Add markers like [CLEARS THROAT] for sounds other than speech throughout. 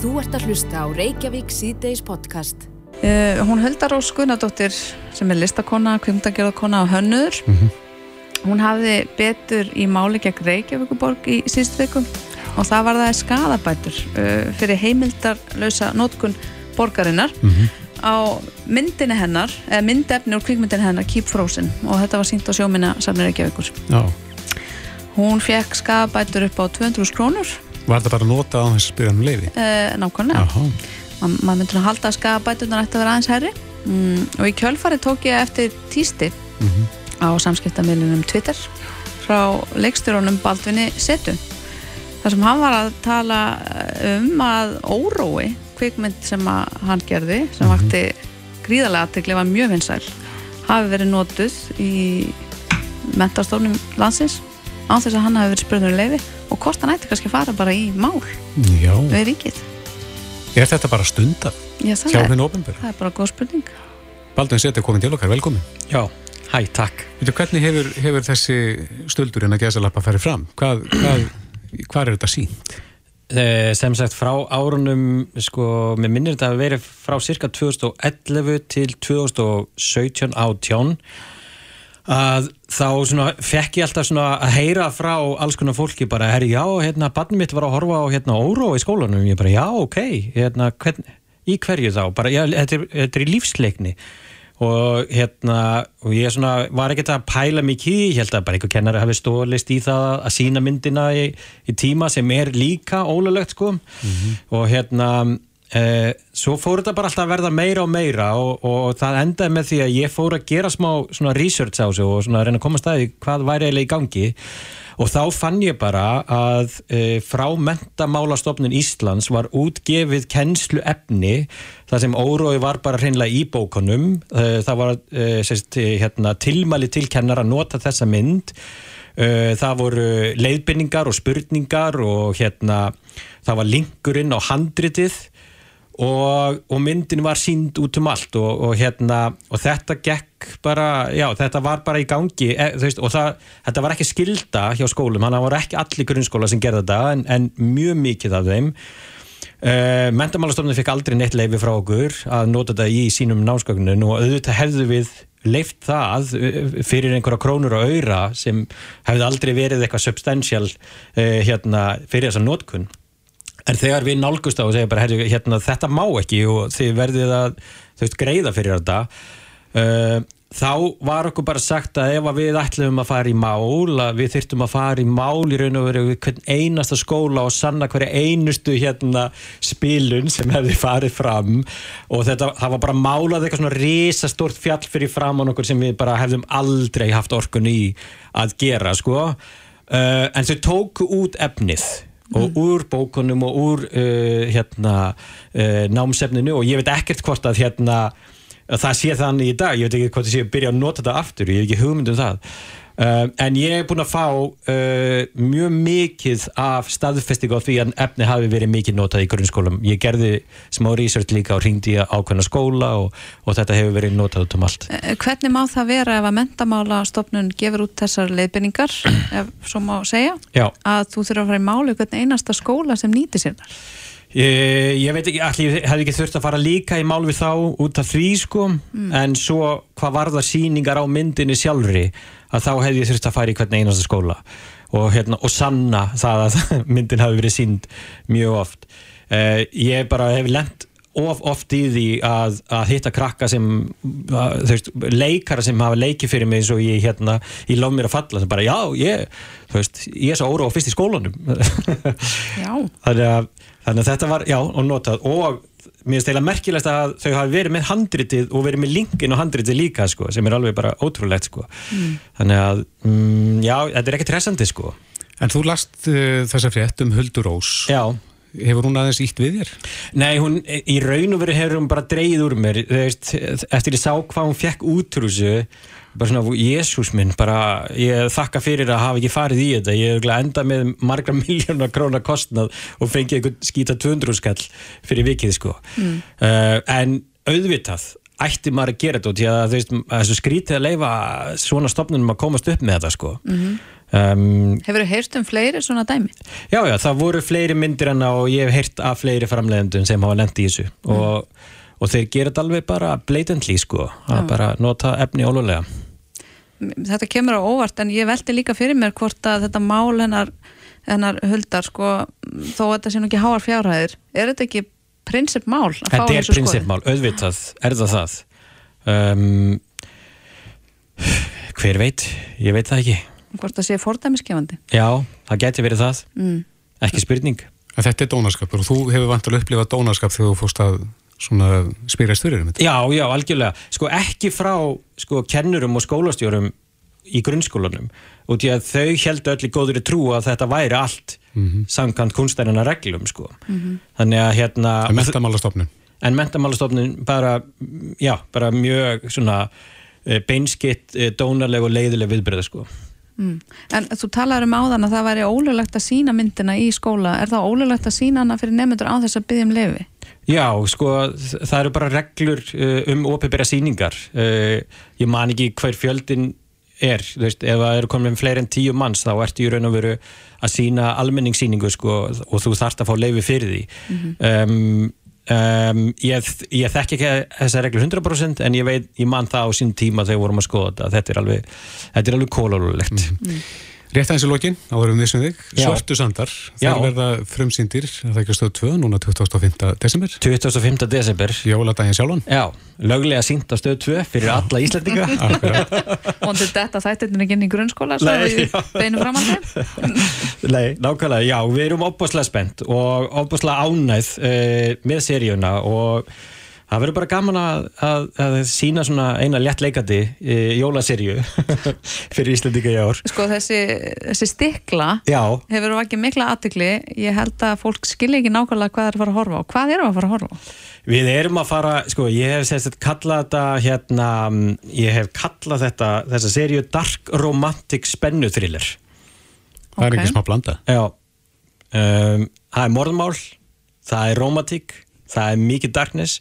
Þú ert að hlusta á Reykjavík síðdeis podcast. Uh, hún Höldarós Gunnardóttir sem er listakonna, kvimdagjörðakonna og hönnur mm -hmm. hún hafði betur í máli gegn Reykjavíkuborg í síðust vikum og það var það skadabætur uh, fyrir heimildarlausa nótkun borgarinnar mm -hmm. á myndinni hennar eða myndefni úr kvikmyndinni hennar Keep Frozen og þetta var sínt á sjóminna samir Reykjavíkur Já. hún fekk skadabætur upp á 200 krónur Var það bara að nota á þess að spyrja um leiði? Uh, nákvæmlega Man, maður myndur að halda að skafabætunar ætti að vera aðeins herri mm, og í kjölfari tók ég eftir týsti mm -hmm. á samskiptamilunum Twitter frá leikstjóronum Baldvinni Setu þar sem hann var að tala um að órói kvikmynd sem hann gerði sem mm -hmm. vakti gríðarlega aðtegli var mjög vinsæl hafi verið nótuð í mentarstofnum landsins á þess að hann hafi verið spurður í leiði og hvort hann ætti kannski að fara bara í mál Já. við ríkið Er þetta bara stundar hjá þinn ofinbjörn? Það er bara góð spurning. Baldvin Seti, komin til okkar, velkomin. Já, hæ, takk. Veitu, hvernig hefur, hefur þessi stöldur en að gesalappa færið fram? Hvað, hvað, hvað er þetta sínt? Eh, sem sagt, frá árunum, sko, mér minnir þetta að vera frá cirka 2011 til 2017 á tjón að þá svona, fekk ég alltaf að heyra frá alls konar fólki bara, herri, já, hérna, barnið mitt var að horfa á hérna, óró í skólanum, ég bara, já, ok hérna, hvern, í hverju þá? Bara, já, þetta er, þetta er í lífsleikni. Og hérna og ég svona, var ekkert að pæla mikið ég held að bara einhver kennari hafi stólist í það að sína myndina í, í tíma sem er líka ólulegt, sko. Mm -hmm. og hérna Eh, svo fór þetta bara alltaf að verða meira og meira og, og það endaði með því að ég fór að gera smá svona research á sig og svona að reyna að koma staði hvað væri eiginlega í gangi. Og þá fann ég bara að eh, frá mentamálastofnun Íslands var útgefið kennslu efni það sem órói var bara hreinlega í bókunum. Eh, það var eh, sérst, hérna, tilmæli til kennar að nota þessa mynd. Eh, það voru leiðbynningar og spurningar og hérna það var linkurinn á handritið og, og myndin var sínd út um allt og, og hérna og þetta gekk bara, já þetta var bara í gangi e, veist, og það, þetta var ekki skilda hjá skólum, hann var ekki allir grunnskóla sem gerði þetta en, en mjög mikið af þeim. Uh, mentamálastofnun fikk aldrei neitt leifi frá okkur að nota þetta í sínum námsgögnun og auðvitað hefðu við leift það fyrir einhverja krónur og öyra sem hefði aldrei verið eitthvað substantial uh, hérna, fyrir þessa nótkunn En þegar við nálgust á og segja bara herri, hérna, þetta má ekki og þið verðið að veist, greiða fyrir þetta uh, þá var okkur bara sagt að ef við ætlum að fara í mál að við þyrtum að fara í mál í raun og veru hvern einasta skóla og sanna hverja einustu hérna spilun sem hefði farið fram. Og þetta, það var bara málað eitthvað svona risastórt fjall fyrir fram á nokkur sem við bara hefðum aldrei haft orkun í að gera sko. Uh, en þau tóku út efnið og mm. úr bókunum og úr uh, hérna, uh, námsefninu og ég veit ekkert hvort að hérna, það sé þannig í dag, ég veit ekki hvort það sé að byrja að nota þetta aftur, ég hef ekki hugmynd um það Uh, en ég hef búin að fá uh, mjög mikið af staðfesting á því að efni hafi verið mikið notað í grunnskólum. Ég gerði smá research líka og ringdi ákveðna skóla og, og þetta hefur verið notað út um allt. Eh, hvernig má það vera ef að mentamálastofnun gefur út þessar leiðbynningar, ef svo má segja, Já. að þú þurfa að fara í málu hvern einasta skóla sem nýti sér þar? Ég, ég veit ekki, allir hefði ekki þurft að fara líka í mál við þá út af því sko, mm. en svo hvað var það síningar á myndinni sjálfri að þá hefði ég þurft að fara í hvern einasta skóla. Og, hérna, og sanna það að [LAUGHS] myndin hafi verið sínd mjög oft. Uh, ég bara hef lent of oft í því að, að hitta krakka sem að, veist, leikara sem hafa leikið fyrir mig eins og ég hérna, ég lof mér að falla. Sem bara já, ég, veist, ég er svo óra á fyrst í skólanum. [LAUGHS] Þannig, að, þannig að þetta var já, og notað og mér finnst eiginlega merkilegt að þau hafi verið með handritið og verið með linkin og handritið líka sko, sem er alveg bara ótrúlegt sko. mm. þannig að mm, já, þetta er ekki tressandi sko En þú last uh, þessa frétt um Huldur Rós Já Hefur hún aðeins ítt við þér? Nei, hún, í raun og veru hefur hún bara dreyið úr mér veist, eftir ég sá hvað hún fekk útrúsu bara svona, jésús minn bara, ég þakka fyrir að hafa ekki farið í þetta ég hef enda með margra [LAUGHS] miljónar krónar kostnad og fengið eitthvað skýta 200 skall fyrir vikið sko mm. uh, en auðvitað ætti maður að gera þetta og því að þú veist, þessu skrítið að leifa svona stopnunum að komast upp með þetta sko mm -hmm. Um, Hefur þú heyrt um fleiri svona dæmi? já, já, það voru fleiri myndir enna og ég hef heyrt af fleiri framleiðendum sem hafa lendi í þessu og, og þeir gera þetta alveg bara blatantly sko, að bara nota efni ólulega. Þetta kemur á óvart en ég velti líka fyrir mér hvort að þetta mál hennar, hennar huldar sko, þó að þetta sé nú ekki háar fjárhæðir er þetta ekki prinsipmál? Þetta er prinsipmál, auðvitað, er það það. Um, hver veit, ég veit það ekki. Hvort það sé fordæmiskefandi? Já, það geti verið það, Mm. ekki spurning. En þetta er dónaskapur og þú hefur vantilega upplifað dónaskap þegar þú fórst að svona spyrjast fyrir um þetta. Já, já, algjörlega. Sko ekki frá sko, kennurum og skólastjórum í grunnskólanum og því að þau heldur öll í góðri trú að þetta væri allt samkant kunstærinnar reglum sko. Þannig að hérna er mentamálastofnun. en mentamálastofnun bara, já, bara mjög svona eh, beinskitt, eh, dónarleg og leiðileg viðbröð sko. Mm. En þú talaður um áðan að það væri ólulegt að sína myndina í skóla er það ólulegt að sína hana fyrir nefnendur á þess að byggja um lefi? Já, sko, það eru bara reglur uh, um opibera sýningar. Uh, ég man ekki hver fjöldin er, þú veist, ef það eru komin fleiri en tíu manns, þá ertu í raun og veru að sína almenningssýningu, sko, og þú þarft að fá leifi fyrir því. um, um, ég, ég þekki ekki þessa reglur 100% en ég veit, ég man það á sín tíma þegar við vorum að skoða þetta, þetta er alveg, þetta er alveg kólulegt. Rétt aðeins í lokin, áður um þessum þig, Já. Svörtu sandar, Já. þær verða frumsýndir, það ekki stöð 2, núna 25. desember, 25. desember, jóladaginn sjálfan. já, löglega sínt á stöð 2 fyrir alla Íslandinga. [LAUGHS] Vondur þetta þættirnir ekki inn í grunnskóla svo Nei, við já. beinum fram að [LAUGHS] þeim? Nei, nákvæmlega, já, við erum opbáslega spennt og opbáslega ánæð uh, með seríuna og það verður bara gaman að, að, að sína svona eina létt leikandi uh, jólaseríu [LAUGHS] fyrir Íslandika í ár. Sko þessi, þessi stikla Já, hefur vakið mikla aðtikli ég held að fólk skilja ekki nákvæmlega hvað það er að fara að horfa á hvað erum við að fara að horfa á? við erum að fara, sko, ég hef sérst kallað þetta hérna, ég hef kallað þetta, þessa seríu Dark Romantic Spennu Thriller. Það er ekki smá blanda. Já, um, það er morðmál, það er romantík, það er mikið darkness,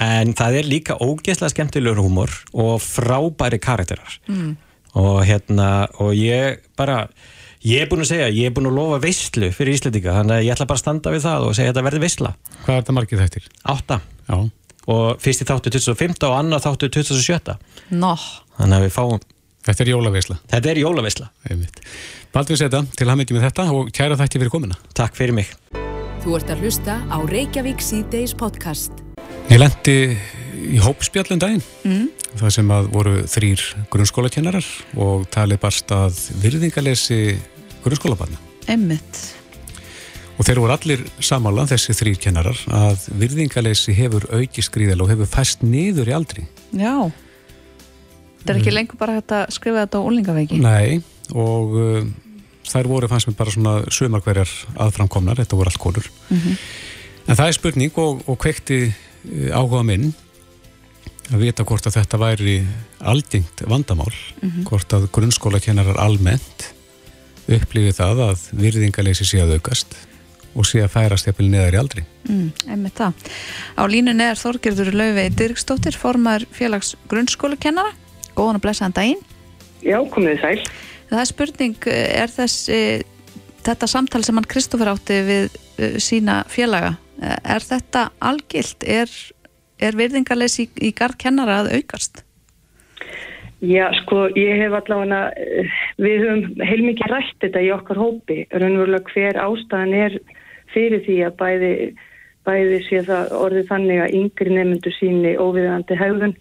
en það er líka ógeðslega skemmtilegur húmor og frábæri karakterar. Mm. Og hérna, og ég bara, ég er búinn að segja, ég er búinn að lofa veistlu fyrir Íslandika, þannig að ég ætla bara að standa við það og segja að þetta verði veistla. Hvað er þetta margið þættir? Átta. Já, Og fyrst í þáttu 2005 og annar þáttu 2007. Nó, Þannig að við fáum, þetta er jólaveisla. þetta er jólaveistla. Einmitt. Baldur Seta, til hann ekki með þetta og kæra þætti fyrir komina. Takk fyrir mig. Þú ert að hlusta á Reykjavík C-Days podcast. Ég lendi í hópspjallum daginn, mm. það sem að voru þrýr grunnskólakennarar og talið barst að virðingalesi grunnskólabarna. emmitt Og þeir voru allir samála, þessi þrýr kennarar, að virðingalesi hefur auki skrýðal og hefur fæst niður í aldri. Já Þetta er ekki lengur bara hægt að skrifa þetta á úlingaveiki Nei, og uh, þær voru fannst mér bara svona sumarkverjar aðframkomnar, þetta voru allt konur. En það er spurning og, og kvekti áhuga minn að vita hvort að þetta væri aldingt vandamál, hvort að grunnskólakennarar almennt upplifið það að virðingaleysi sé að aukast og sé að færast jafnvel neðar í aldri. mm, Emmitt það. Á línunni er Þorgerður Laufey Dirksdóttir formaður félags grunnskólakennara. Góðan og blessaðan daginn. Já, komið þið sæl. Það er spurning, er þess e, þetta samtal sem hann Kristoffer átti við e, sína félaga er þetta algilt? Er, er virðingarleysi í, í garð kennara að aukast? Já, sko, ég hef allavega, eh, við höfum heilmikið rætt þetta í okkar hópi, raunverulega hver ástæðan er fyrir því að bæði, bæði sé það orðið þannig að yngri nefndu síni óviðandi hegðun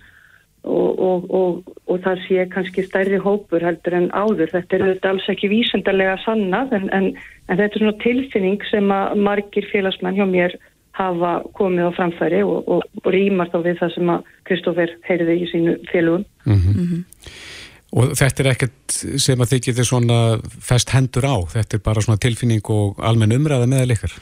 og, og, og, og það sé kannski stærri hópur heldur en áður. Þetta er auðvitað alls ekki vísendarlega sannað en, en, en þetta er svona tilfinning sem að margir félagsmenn hjá mér hafa komið á framfæri og, og, og rýmar þá við það sem að Kristófer heyrði í sínu félugum. Og þetta er ekkert sem að þið getur svona fest hendur á, þetta er bara svona tilfinning og almenn umræða meðal ykkar.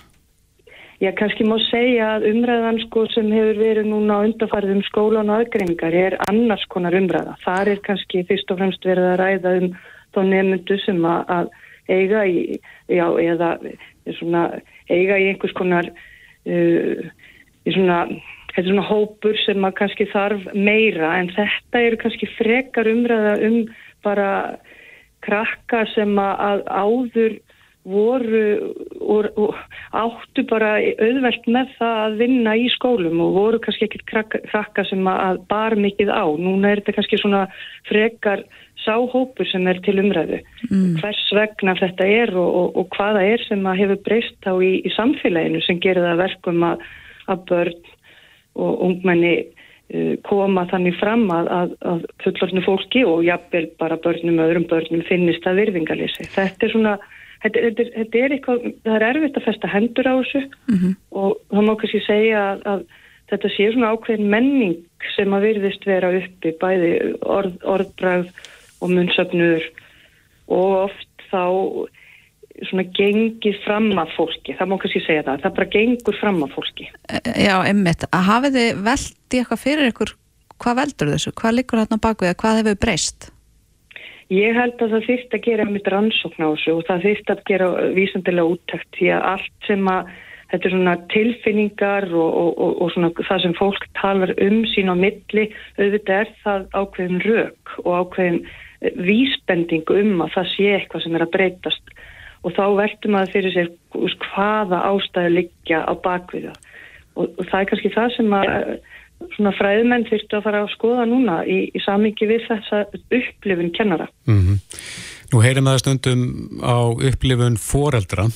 Já, kannski má segja að umræðan sko sem hefur verið núna undarfærið um skólan og aðgreiningar er annars konar umræða. Það er kannski fyrst og fremst verið að ræða um þá nefnundu sem að, eiga í, já, eða svona, eiga í einhvers konar, uh, í svona, svona hópur sem að kannski þarf meira en þetta eru kannski frekar umræða um bara krakka sem að áður voru og, og áttu bara auðvelt með það að vinna í skólum og voru kannski ekkit krakka, krakka sem að bar mikið á. Núna er þetta kannski svona frekar sáhópur sem er til umræðu. Mm. Hvers vegna þetta er og, og, og hvaða er sem að hefur breyst á í, í samfélaginu sem gerir það verkum að, að börn og ungmenni uh, koma þannig fram að, að, að fullorðinu fólki og jafnvel bara börnum öðrum börnum finnist að virðingalýsi. Þetta er svona þetta, þetta, þetta er eitthvað, það er erfitt að festa hendur á þessu. Mm -hmm. og þá má kannski segja að, að þetta sé svona ákveðin menning sem að virðist vera uppi bæði orð, orðbræð og munnsöfnur og oft þá svona gengið fram að fólki, það má kannski segja það, það bara gengur fram að fólki. Já, emmitt, hafið þið veldi eitthvað fyrir ykkur, hvað veldur þessu, hvað likur þarna baku eða hvað hefur breyst? Ég held að það þýrt að gera mitt rannsókn á þessu og það þýrt að gera vísandilega úttækt því að allt sem að þetta er svona tilfinningar og, og, og, og svona það sem fólk talar um sín á milli, auðvitað er það ákveðin rauk og ákveðin eh, vísbending um að það sé eitthvað sem er að breytast. Og þá veltum að fyrir sér hvaða ástæðu liggja á bakviða og það er kannski það sem að svona fræðmenn þurftu að fara að skoða núna í, í samingi við þessa upplifun kennara. Mm -hmm. Nú heyrim að stundum á upplifun foreldra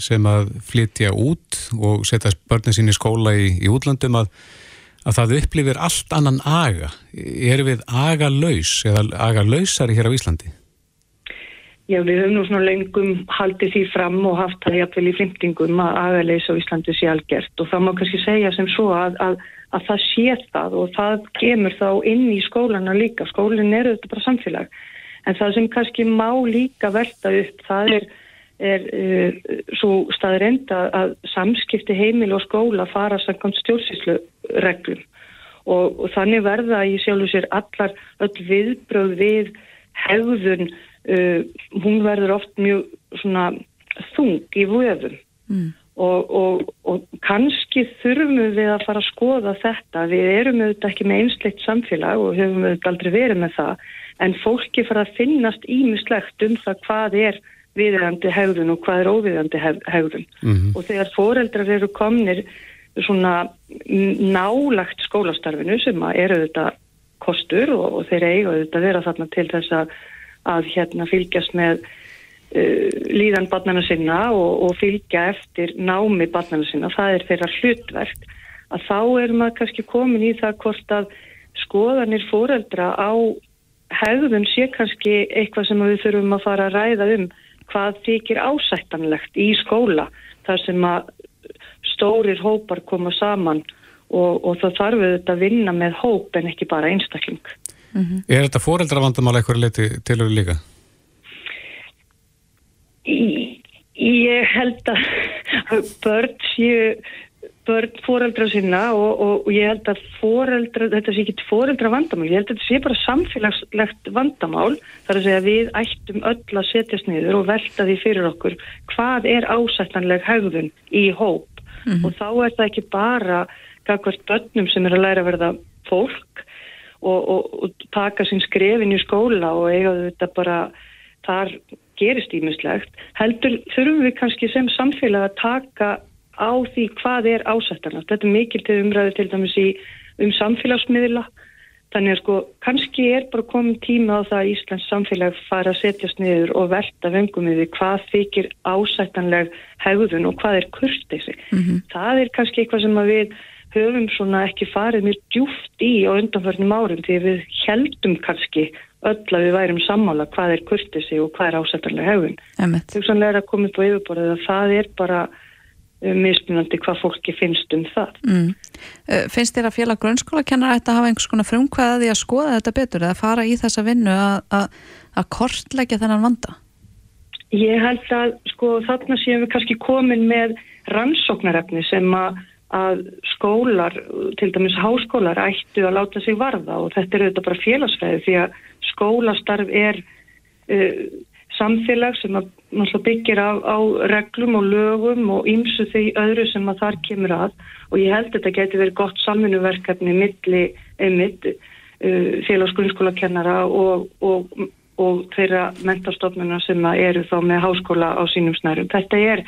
sem að flytja út og setja börnin sín í skóla í, í útlandum að, að það upplifir allt annan aga. Er við aga laus eða aga lausari hér á Íslandi? Já, við höfum nú svona lengum haldið því fram og haft það jafnvel í flimtingum að laus á Íslandi sé algjört og það má kannski segja sem svo að, að að það sé það og það kemur þá inn í skólana líka. Skólinn eru þetta bara samfélag. En það sem kannski má líka velta upp, það er, er uh, svo staður enda að samskipti heimil og skóla fara samkvæmt stjórnsýslu reglum. Og, og þannig verða í sjálfu sér allar öll viðbröð við hegðun, uh, hún verður oft mjög svona þung í vöðum. Mm. Og, og, og kannski þurfum við að fara að skoða þetta. Við erum auðvitað ekki með einsleitt samfélag og höfum auðvitað aldrei verið með það. En fólki fara að finnast ímislegt um það hvað er viðegandi hegðun og hvað er óviðegandi hegðun. Mm -hmm. og þegar foreldrar eru komnir svona nálagt skólastarfinu sem eru auðvitað kostur og, og þeir eiga auðvitað vera þarna til þess að, að hérna fylgjast með líðan barnana sinna og, og fylgja eftir námi barnana sinna, það er þeirra hlutverk að þá er maður kannski komin í það hvort að skoðanir fóreldra á hegðun sé kannski eitthvað sem við þurfum að fara að ræða um hvað þykir ásættanlegt í skóla þar sem að stórir hópar koma saman og, og það þarf auðvitað að vinna með hóp en ekki bara einstakling. Mm -hmm. Er þetta fóreldra vandamál eitthvað leiti til við líka? Ég held að börn séu börn fóreldra sinna og, og, og ég held að fóreldra, þetta sé ekki fóreldra vandamál, ég held að þetta sé bara samfélagslegt vandamál, þar að segja við ættum öll að setjast niður og velta því fyrir okkur hvað er ásættanleg haugðun í hóp mm -hmm. og þá er það ekki bara kakvart börnum sem er að læra að verða fólk og, og taka sín skrefin í skóla og eiga þetta bara þar gerist ímislegt, heldur þurfum við kannski sem samfélag að taka á því hvað er ásættanast. Þetta er mikil til umræðu til dæmis í um samfélagsmiðla, þannig að sko kannski er bara komin tíma á það að Íslands samfélag fara að setjast niður og velta vengum við hvað þykir ásættanleg hegðun og hvað er kurtið mm -hmm. Það er kannski eitthvað sem við höfum svona ekki farið mjög djúft í á undanförnum árum því við heldum kannski öll að við værum sammála hvað er kurtisi og hvað er ásættarlega hefun. Þjóksanlega er að koma upp á yfirborðið að það er bara um, mismunandi hvað fólki finnst um það. Mm. Uh, finnst þér að félag grunnskóla kennar að hafa einhvers konar frumkvæði að skoða þetta betur eða fara í þessa vinnu að kortleggja þennan vanda? Ég held að sko þarna séum við kannski komin með rannsóknarefni sem að að skólar, til dæmis háskólar ættu að láta sig varða og þetta er auðvitað bara félagsfæði því að skólastarf er uh, samfélag sem að, byggir á, á reglum og lögum og ymsu því öðru sem að þar kemur að og ég held að þetta geti verið gott samfunnverkefni milli einmitt uh, félagsgrunnskólakennara og, og og þeirra mentarstofnuna sem eru þá með háskóla á sínum snærum. Þetta er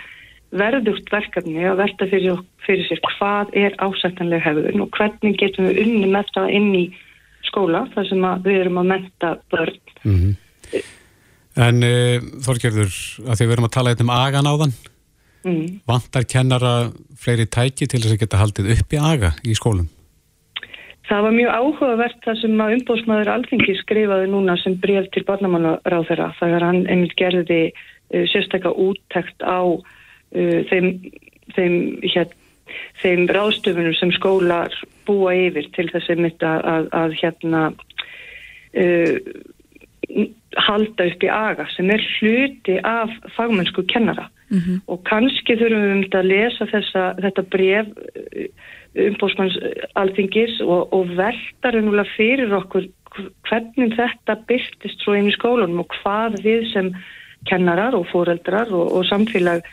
verðugt verkefni að verða fyrir, fyrir sér hvað er ásættanlega hefðun og hvernig getum við unni með það inn í skóla þar sem við erum að menta börn. Mm -hmm. En e, Þorgerður, að því við erum að tala eitthvað um agan á þann, mm. vantar kennara fleiri tæki til þess að geta haldið upp í aga í skólum? Það var mjög áhugavert það sem að umbóðsmaður Alþingi skrifaði núna sem bref til barnamálaráð þeirra. Er hann einmitt gerði uh, sérstaklega úttækt á uh, þeim, þeim, hér, þeim ráðstöfunum sem skólar búa yfir til þess að, að, að hérna uh, halda upp í aga sem er hluti af fagmennsku kennara mm -hmm. og kannski þurfum við um þetta að lesa þessa, þetta bref uh, umbósmanns alþingis og, og velta reynulega fyrir okkur hvernig þetta byrtist svo inn í skólunum og hvað við sem kennarar og fóreldrar og, og samfélag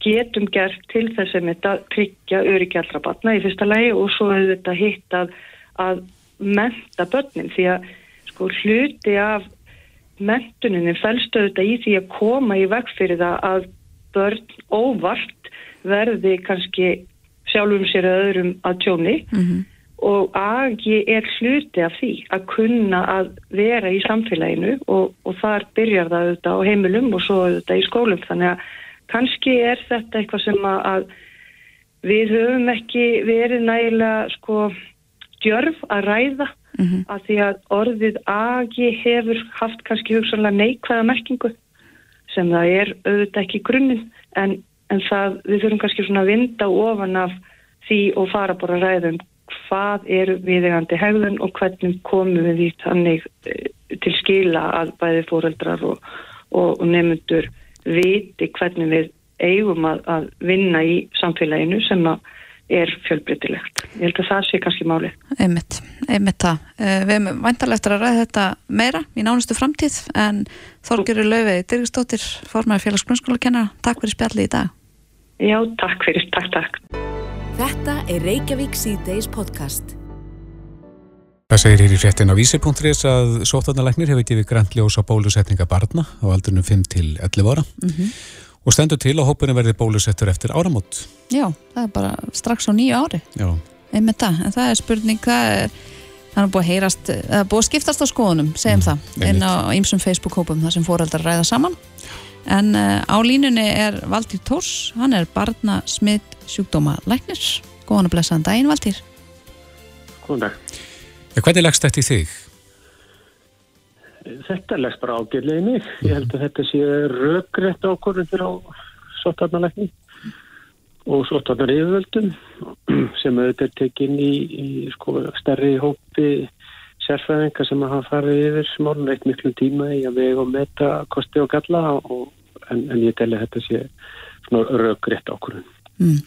getum gert til þess að þetta tryggja öryggjalra batna í fyrsta lagi og svo hefur þetta hitt að, að menta börnin. Því að sko hluti af mentuninni fælstu þetta í því að koma í veg fyrir það að börn óvart verði kannski sjálfum sér öðrum að tjóni. Mm -hmm. og agi er hluti af því að kunna að vera í samfélaginu og, og þar byrjar það auðvitað á heimilum og svo auðvitað í skólum. Þannig að kannski er þetta eitthvað sem að við höfum ekki verið nægilega sko djörf að ræða mm -hmm. að því að orðið agi hefur haft kannski hugsanlega neikvæða merkingu sem það er auðvitað ekki grunninn en, en það við þurfum kannski svona að vinda ofan af því og fara bara að ræða um hvað er viðegandi hegðun og hvernig komum við því þannig eh, til skila að bæði fóreldrar og, og, og nefnundur viti hvernig við eigum að, að vinna í samfélaginu sem er fjölbreytilegt. Ég held að það sé kannski máli. Einmitt, einmitt það. Eh, við erum vantarlegt að ræða þetta meira í nánustu framtíð en Þorgirur Laufið, Dirgistóttir, formæri félagsgrunnsskóla kennara, takk fyrir spjalli í dag. Já, takk fyrir, takk, takk. Þetta er Reykjavík C-Days podcast. Það segir hér í fréttin á vísi.is að sótarnalæknir hefur gefið grænt ljós á bólusetninga barna á aldunum 5 til 11 ára mm -hmm. og stendur til að hópunni verði bólusettur eftir áramót. Já, það er bara strax á nýju ári. Já. Einmitt það, en það er spurning, það er, það er búið að heyrast, það er búið að skiptast á skoðunum, segjum mm, það, inn á ýmsum Facebook-hópum þar sem fóreldar ræða saman. En uh, á línunni er Valdir Tórs, hann er barna smitt sjúkdóma læknir. Góðan að blessaðan daginn, Valdir. Góðan dag. Hvernig leggst þetta í þig? Þetta leggst bara ágjörlega í mig. Ég held að þetta sé röggrætt ákvörðum fyrir á sótarnalækni og sótarnar yfirvöldum [CLEARS THROAT] sem auðvitað er tekinn í, í sko, stærri hópi sérfæðinga sem að hafa farið yfir smálun eitt miklum tíma í að vega og meta kosti og galla og, en, en ég telli að þetta sé röggrætt ákvörðum. Mm.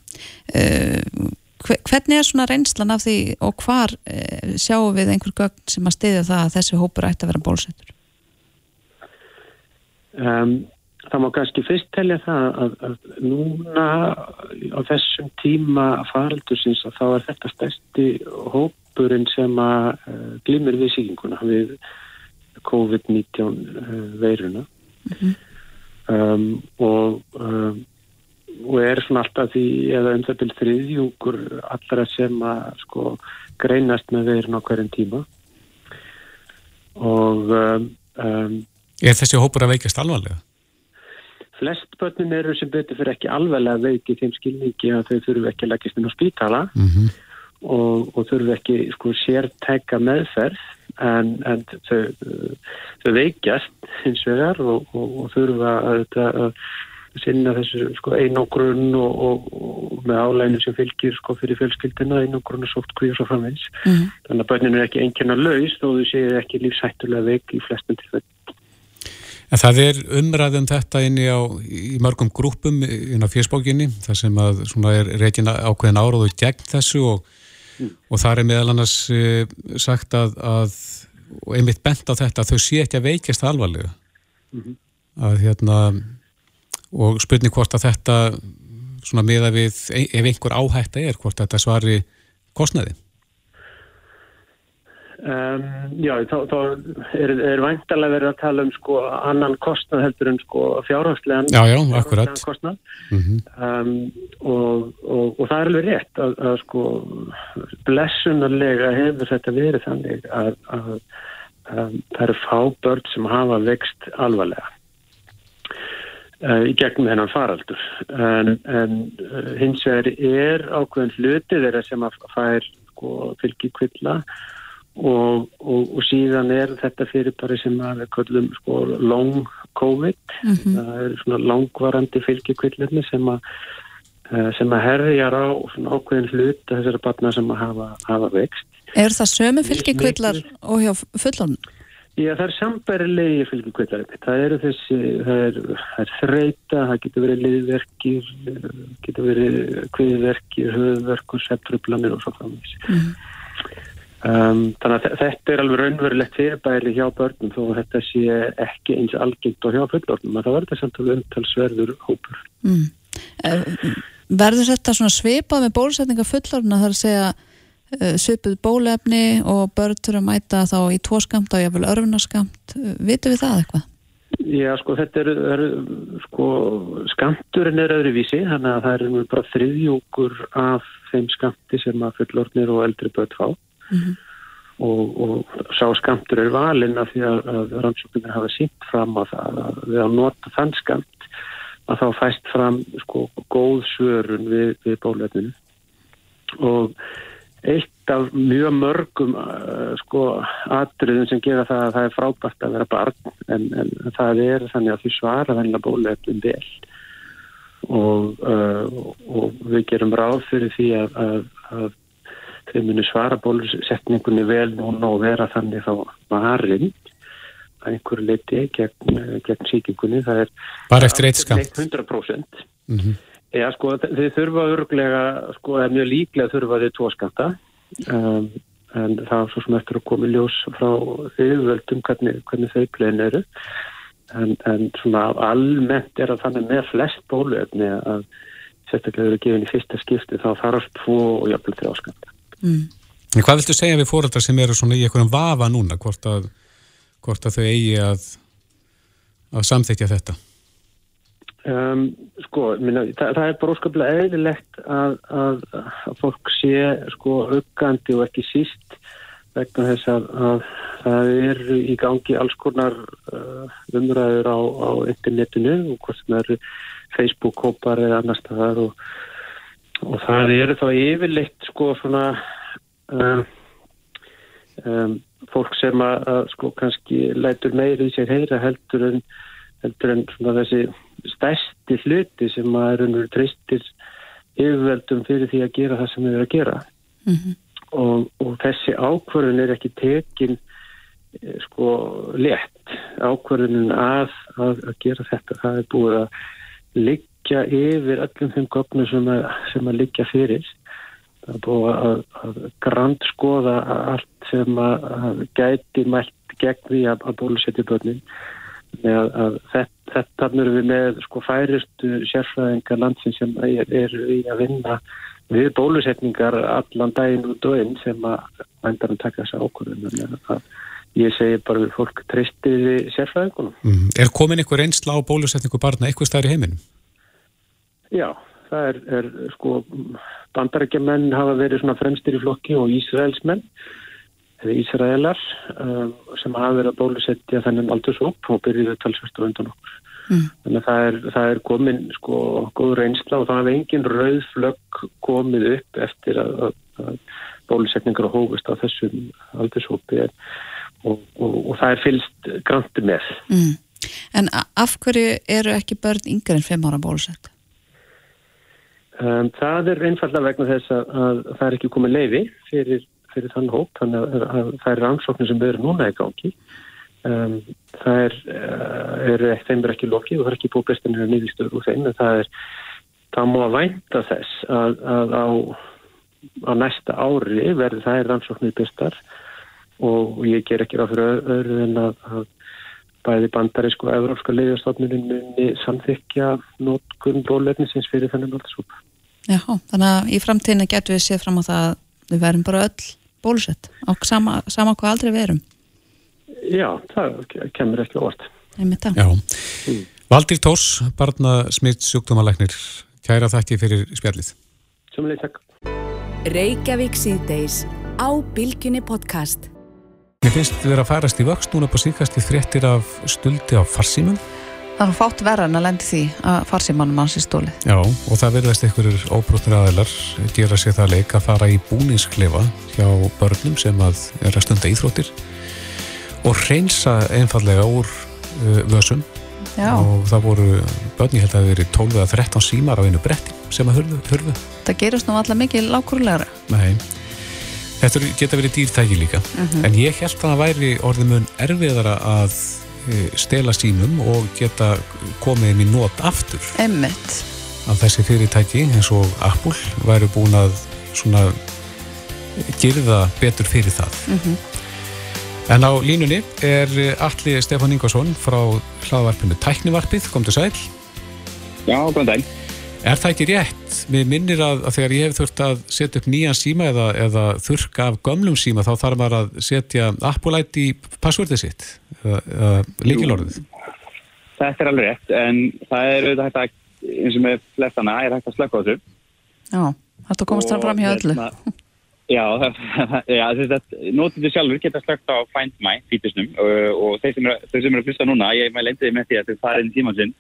Uh, Hvernig er svona reynslan af því og hvar e, sjáum við einhver gögn sem að stiðja það að þessi hópur ætti að vera bólsettur? Um, það má kannski fyrst telja það að, að núna á þessum tíma faraldursins að þá er þetta stærsti hópurinn sem að uh, glimir við síkinguna við COVID-19 uh, veiruna mm -hmm. um, og um, og er svona alltaf því eða um það til þriðjúkur allra sem að sko greinast með veirinn á hverjum tíma og um, um, Er þessi hópur að veikast alvarlega? Flest börnum eru sem betur fyrir ekki alvarlega veiki þeim skilningi að þau þurfu ekki að leggast inn á spítala mm -hmm. og, og þurfu ekki sko sértæka meðferð en, en þau, þau veikjast hins vegar og, og, og þurfa að, að sinna þessu sko, einogrun og, og, og með álæginu sem fylgir sko, fyrir fjölskyldina einogrun og sóttkví og svo framvegs mm -hmm. þannig að börninu er ekki einnkjörna laus þó þau séu ekki lífsættulega veik í flestum tilfell En það er umræðum þetta inni á í mörgum grúpum inn á fjöspókinni þar sem að er reygin ákveðin áráðu gegn þessu og, mm. og það er meðal annars e, sagt að, að og einmitt bent á þetta að þau sé ekki að veikast alvarlega mm -hmm. að hérna og spurning hvort að þetta svona miða við ef einhver áhætta er hvort þetta svari kostnaði? Um, já, þá, þá er, er væntalega verið að tala um sko annan kostnað heldur en sko fjárhagslegan Já, já, kostnað. Mm -hmm. um, og, og, og það er alveg rétt að, að sko blessunarlega hefur þetta verið þannig að, að, að það eru fá börn sem hafa vext alvarlega í gegnum hennan faraldur en, en uh, hins vegar er ákveðin hluti þeirra sem að fær sko, fylgjikvilla og, og, og síðan er þetta fyrirbæri sem að við kallum sko, long covid það er svona langvarandi fylgjikvillirni sem að eh, sem að herjar á ákveðin hlut þessara barna sem að hafa, hafa vext. Er það sömu fylgikvillar og hjá fullorn? Já, það er sambærilegi fylgjikvillar. Það eru þessi, það er, það er þreita, það getur verið liðverkir, getur verið kviðverkir, höfverkur, septrublanir og svo framins. Mm. Um, þannig að þetta er alveg raunverulegt fyrirbæri hjá börnum þó að þetta sé ekki eins algengt og hjá fullornum að það verður samt alveg umtalsverður hópur. Mm. Verður þetta svona svipað með bólusetninga fullorna þar að segja uh, svipuð bólefni og börn þurfa að mæta þá í tvo skamt og jáfnvel örfunarskamt vitum við það eitthvað? Já, sko, þetta er, er sko, skamturinn er öðruvísi, þannig að það er bara þriðjúkur af þeim skamti sem að fullornir og eldri börn fá. Mm -hmm. og, og sá skamtur er valinn af því að, rannsóknir hafa sínt fram að við að nota þann skamt að þá fæst fram sko góð svörun við, við bólefninu og eitt af mjög mörgum uh, sko atriðum sem gera það að það er frábært að vera barn en, en það er þannig að því svara þennilega bólefnum vel og, uh, og við gerum ráð fyrir því að, að, að þau muni svara bólusetningunni vel núna og vera þannig þá varinn að einhverju leiti gegn, gegn síkingunni. Það er bara eftir eitt skamt. 100%. Mm -hmm. Já, sko, þið þurfa örglega, sko, er mjög líklega þurfa þið tvo skamta um, en það er svo sem eftir að koma ljós frá yfirvöldum hvernig, hvernig þau plegin eru en, en svona almennt er að þannig með flest bóluefni að sérstaklega eru gefin í fyrsta skipti þá þarf tvo og jafnvel þrjá skamta. Mm. En hvað viltu segja við fóröldar sem eru svona í einhverjum vafa núna, hvort að, hvort að þau eigi að, að samþykja þetta? Um, sko, minna, það, það er bara óskaplega eðlilegt að, að, að fólk sé sko aukandi og ekki síst vegna þess að, að það eru í gangi alls konar uh, umræður á, á internetinu og hvort sem eru Facebook-kópar eða annars staðar og og það eru þá yfirleitt sko svona um, um, fólk sem að sko kannski lætur meiri í sér heyra heldur en, heldur en svona þessi stærsti hluti sem að er tristir yfirveldum fyrir því að gera það sem við erum að gera mm -hmm. og, og þessi ákvörðun er ekki tekin sko létt ákvörðunin að, að, að gera þetta það er búið að ligg liggja yfir öllum þeim gögnum sem að, sem að liggja fyrir. Það er búið að, að grandskoða allt sem að, að gæti mælt gegn því að bólusetja börnin. Þetta er við með sko færistu sérfræðingar landsin sem er, er í að vinna við bólusetningar allan daginn og inn sem að vendarum taka þessa ákvörðunum. Ég segi bara við fólk treystiði sérfræðingunum. Mm. Er komin einhver einsla á bólusetningu barna eitthvað staðar í heiminum? Já, það er, er sko, bandarækjumenn hafa verið svona fremstir í flokki og Ísraelsmenn, Ísraelar, um, sem hafa verið að bólusetja þennan aldursóp og byrjuðu talsvært á undan okkur. Mm. Þannig að það er, það er komin sko góð reynsla og það hefði engin rauðflögg komið upp eftir að, að, að bólusetningar og hógust á þessum aldursópi og, og, og það er fylst granti með. Mm. En af hverju eru ekki börn yngre en 5 ára bólusett? Um, það er einfallega vegna þess að, að það er ekki komið leiði fyrir, fyrir þann hóp, þannig að, að það er rannsóknir sem eru núna í gangi. Um, það er, er, þeim er ekki lokið og það er ekki að nýðistöður úr þeim, en það er, það má að vænta þess að, að á, á næsta ári verði það er rannsóknir bestar og ég ger ekki ráð fyrir öðru en að bæði bandarísku og európska leiðarstofnunin muni samþykja nótkunn bólefnisins fyrir þennan alls upp. Já, þannig að í framtíðinu getur við séð fram á það að við verðum bara öll bólusett á sama, sama hvað aldrei við erum Já, það kemur ekki það Já. Valdir Tós, barna smitt sjúkdómalæknir, kæra þakki fyrir spjallið. Sjómulega takk. Reykjavík síðdeis á Bilginni podcast. Mér finnst við að farast í vöxt núna på síkast í fréttir af stuldi á farsímum. Það er fátt verra en að lendi því að farsimannum hans í stólið. Já, og það verðast einhverjur óbrúttir aðeilar gera sér það leik að fara í búningsklefa hjá börnum sem að er að stunda íþróttir og reynsa einfallega úr uh, vössum Já, og það voru börn, ég held að það verið 12 eða 13 símar á einu bretti sem að hurfu, hurfu. það gerist nú alltaf mikið lágkurlegra Nei, þetta geta verið dýrtæki líka. En ég held að það væri orðið mun erfiðara að stela símum og geta komið inn í nót aftur. Einmitt. Að þessi fyrirtæki eins og Apple væri búin að svona gerða betur fyrir það. En á línunni er Alli Stefán Ingvarsson frá hlaðvarpinu Tæknivarpið, kom til sæl. Já, góðan daginn. Er það ekki rétt? Mér minnir að, að þegar ég hef þurft að setja upp nýjan síma eða, eða þurrka af gömlum síma þá þarf maður að setja Apple ID í passvörðið sitt eða, eða líkilorðið. Þetta er alveg rétt, en það er auðvitað hægt að, eins og með flestana, er hægt að slökka á þessu. Já, þetta komast það fram hjá öllu hérna- Já, [LAUGHS] þess að nótið sjálfur geta slökkt á Find My fítusnum og, og þeir sem eru, þeir sem eru að hlusta núna, ég mæli endiði með því að þau farið inn í tíman sinn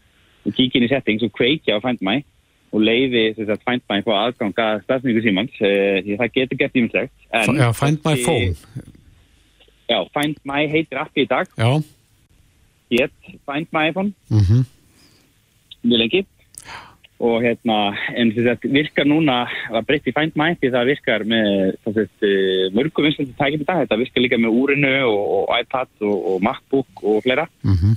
og kíkja inn í settings og kveikja á Find My og leiði þess að Find My fá aðgang að stafsningu símans, uh, því það getur gert ímyndslegt. Já, find my phone. Já, Find My heitir appi í dag, Já, hétt Find My iPhone. mhm, mjög lengi og hérna, en þess að virkar núna að breytti Find My því það virkar með að mörgum vinstandi tækjum í dag, þetta virkar líka með úrinu og, og iPad og, og MacBook og fleira mhm,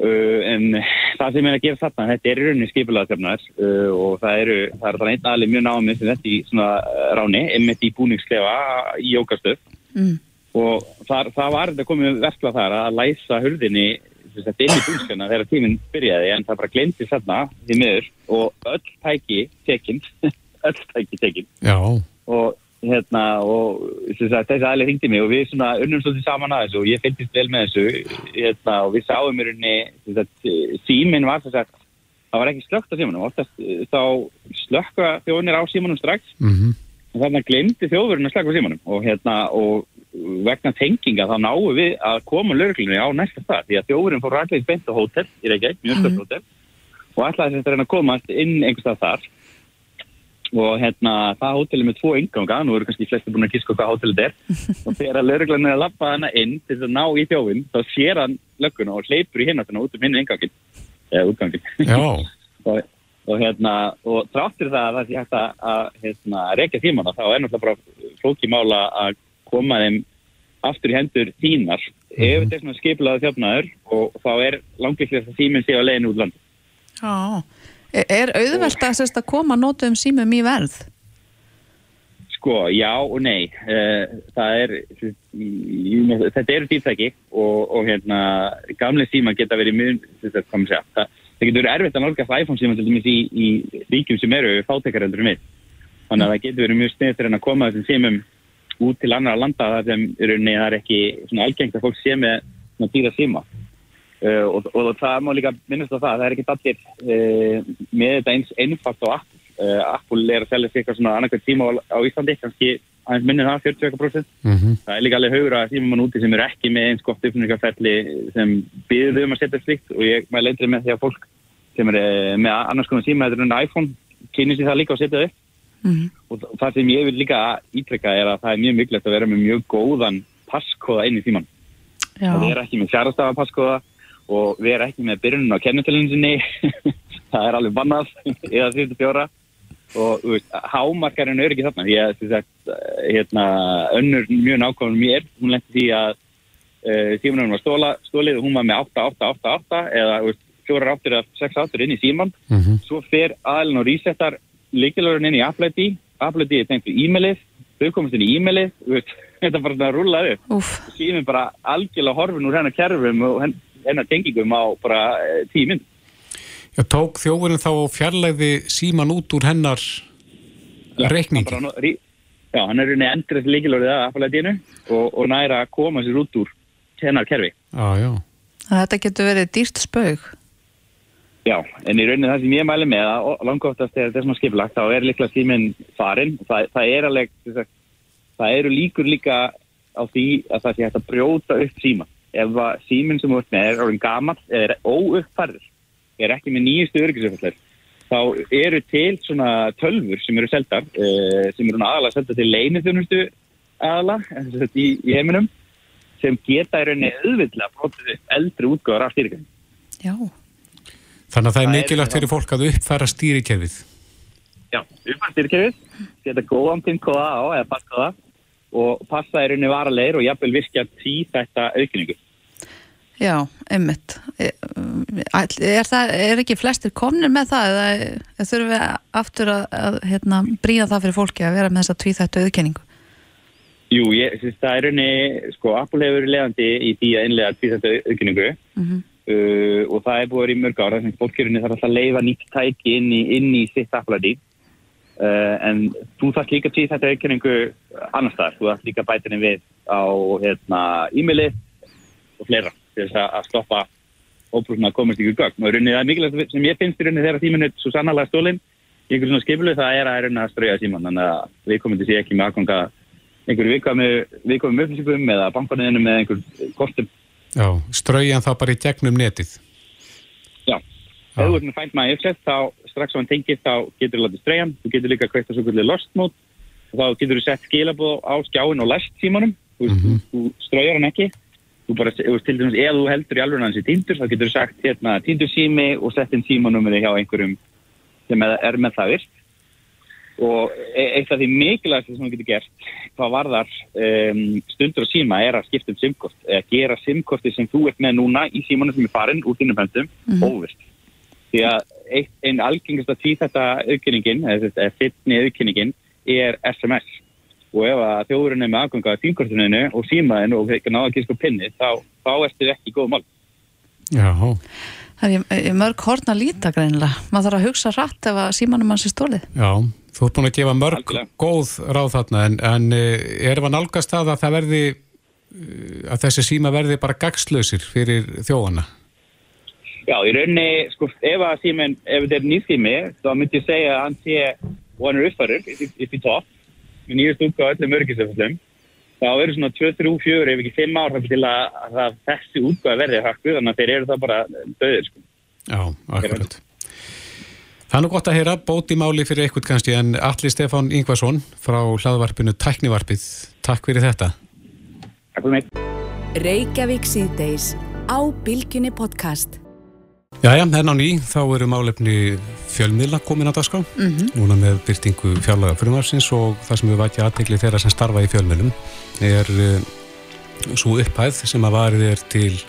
uh, en það sem er að gera þarna þetta er í rauninni skipulaðsefnar uh, og það eru, það er þannig einn aðli mjög námið sem þetta í svona uh, ráni, einmitt í búningsklefa í jókastöð mm. og þar, það var þetta komið verkla þar að læsa hurðinni sem sagt, inn í búnskana þegar tíminn byrjaði en það bara glemdi þarna því miður. Og öll tæki tekinn [LAUGHS] öll tæki tekinn já, og hérna og þessi aðlega hringdi mig og við svona unnum svolítið saman að þessu og ég fylgist vel með þessu hérna, og við sáum sem sagt, síminn var þess að það var ekki slögt á símanum oftast eh, þá slökka þjóðinir á símanum strax. Mhm, og þannig að glemdi þjóðurinn að slaka á símanum og hérna og vegna tenginga þá náum við að koma lögreglunni á næsta stað því að þjóðurinn fór ræðlega beint á hótel í Reykjavík, mjög stöld hótel og ætlaði þess að reyna að komast inn einhvers stað þar og hérna það hótel er með tvo inganga nú eru kannski flesti búin að kíska hvað hótelið er. [LAUGHS] Og þegar lögreglunni er að lappa hana inn til þess að ná í þjófinn þá sér hann lögguna og hleypur í hináttina út um hinn ingangin eða útgangin já, [LAUGHS] og, og hérna og þráttur það að það sé hægt að, að hérna, rekja tímana þá er náttúrulega bara flóki mála að koma þeim aftur í hendur þínar. Ef þetta er svona skipilaði þjófnaður og þá er langviklega það tíminn sé á leiðin út land Já Er- Er auðvelt að, að koma nótum símum í verð? sko, já og nei. Eh, er þetta eru dýrtæki og, og hérna gamle síma geta verið mjög segja, það, það getur verið erfitt að nálgast iPhone síma til dæmis í, í ríkjum sem eru fátækarendur um við þannig að það getur verið mjög sniðt en að koma þessum símum út til annara landa þar sem í rauninni það er ekki algengt að fólk sé með dýra síma uh, og, og það má líka minnast á það, það er ekki allir uh, með þetta eins einfalt á Apple. Uh, Apple er að selja sig eitthvað svona annarkvæmt tíma á, á Íslandi, kannski aðeins minni það 40%, mhm, það er líka alveg haugur að síma mann úti sem eru ekki með eins gott uppnýrgarferli sem býður um að setja slíkt. Og ég mæli eindri með því að fólk sem er með annars konar síma þetta er enn iPhone, kynni sér það líka og setja það upp. Mm. og það sem ég vil líka ítrekka er að það er mjög mikilvægt að vera með mjög góðan passkóða inn í síman Já, að vera ekki með fjarastafa passkóða og vera ekki með byrjunum á kennetölunin sinni. [LAUGHS] Það er alveg bannað eða síðustu fjóra. Og þú veist, hámarkarinn er ekki þarna. Því að sagt, hérna, önnur mjög nákvæmum mér, hún lendi því að uh, símanum var stóla, stólið og hún var með 8, 8, 8, 8 eða veist, fjórar áttur eða 6 áttur inn í síman mhm, svo fer aðlun og resetar líkilörun inn í Apple ID er tengt við e-mailið. Þau komast inn í e-mailið. [LAUGHS] Þetta bara svona að rúla upp. Úf, síminn bara algjörlega horfin úr hennar kerfum og hen- hennar tengingum á bara eh, tíu mynd já, tók þjófurinn þá og fjarlægði síman út úr hennar reikningi. Rí- já, hann er rauninni endrið líkilorðið að Apple-lætinu og, og næra að koma sér út úr hennar kerfi. Já, já. Þetta getur verið dýrt spaug. Já, en í rauninni það sem ég mæli með að langoftast er þessum að skipilagt, þá er líklega síminn farinn. Það, það er alveg, það eru líkur líka á því að það sé hægt að brjóta upp síma. Ef síminn sem þú ert með er orðin gammal eða er óuppfærður, er ekki með nýjustu öryggisöfallir, þá eru til svona tölfur sem eru seldar, uh, sem eru aðalega seldar til leinithjónustu aðalega í, í heiminum, sem geta í rauninni auðvitað brotið upp eldri útgáðar af styrkjum. Já. Þannig að það er mikilvægt fyrir fólk að uppfæra stýrikerfið. Já, uppfæra stýrikerfið, geta góðan pinn kóða á eða passkóða og passa er unni varalegir og jafnvel virkja tí þetta aukningu. Já, einmitt. Er, það, er ekki flestir komnir með það eða þurfum við aftur að, að hérna, bríða það fyrir fólki að vera með þessa tvíþættu auðkenningu? Jú, ég, það er unni, sko, Apple hefur verið leiðandi í því að innlega tvíþættu auðkenningu mm -hmm. uh, og það er búið að vera í mörg ára þannig að fólkjörunni þarf alltaf að leifa nýtt tæki inn í, inn í sitt Apple-æti uh, en þú þarf líka tvíþættu auðkenningu annars þar, þú þarf líka bætinni við á hérna, e-maili og fleira til þess að stoppa óbrúðum að komast ykkur gögn. Og rauninni það er mikilvægt sem ég finnst í rauninni þegar tíminu svo sannarlega stólinn í einhverjum svona skiplu það er að rauninni að strauja síman þannig að við komum til að sé ekki með aðganga einhverju viðkomum upplýsingum eða bankaninu með einhver kostum. Já, straujan þá bara í gegnum netið. Já, ef þú ert með Find My Offset þá strax á hann tengist þá getur þú látið straujan, þú getur líka kveikt að svo kvöldi lost mode. Og þá getur þú sett skilabóð á skjáin og læst símanum, þú, mm -hmm. þú, straujar hann ekki. Þú bara, til dæmis, ef þú heldur í alveg hansi týndur, þá getur þú sagt hérna týndur sími og sett inn símanumri hjá einhverjum sem er með það virt. Og e- eitt af því mikilvægast sem þú getur gert hvað varðar um, stundur og síma er að skipta um simkort eða gera simkorti sem þú ert með núna í símanum sem er farin úr þínum höndum mm -hmm. Því að einn algengast að tí þetta aukenningin eða fittni aukenningin er SMS og ef að þjóðurinn er með aðganga af fínkortuninu og símaðinu og þeir náða að gíska pinni þá, þá ertu ekki góð mál Já. Það er mörg horn að líta greinilega. Maður þarf að hugsa rætt ef að símanum hans er stólið Já, þú ert búin að gefa mörg Alkjörlega. góð ráð þarna en, en er það nálgast að það verði að þessi síma verði bara gagslausir fyrir þjóðana Já, í rauninni, sko, ef að símin ef þetta er nýðsími, þá myndi ég segja að hann sé er uppfærður upp í topp með nýjast útgáð öllum örgisefallum þá eru svona 2-3-4 ef ekki 5 ár til að, að þessi útgáð verði hakku þannig að þeir eru það bara döðir sko. Já, akkurat. Það er nú gott að heyra bóti máli fyrir eitthvað kannski en Alli Stefán Ingvarsson frá hlaðvarpinu Tæknivarpið Takk fyrir þetta. Takk fyrir mig Jæja, henn á ný, þá eru málefni fjölmiðla komin á dagskrá, mm -hmm. núna með byrtingu fjárlaga frumarsins og það sem við vækja aðtegli þeirra sem starfa í fjölmiðlum er uh, svo upphæð sem að varið er til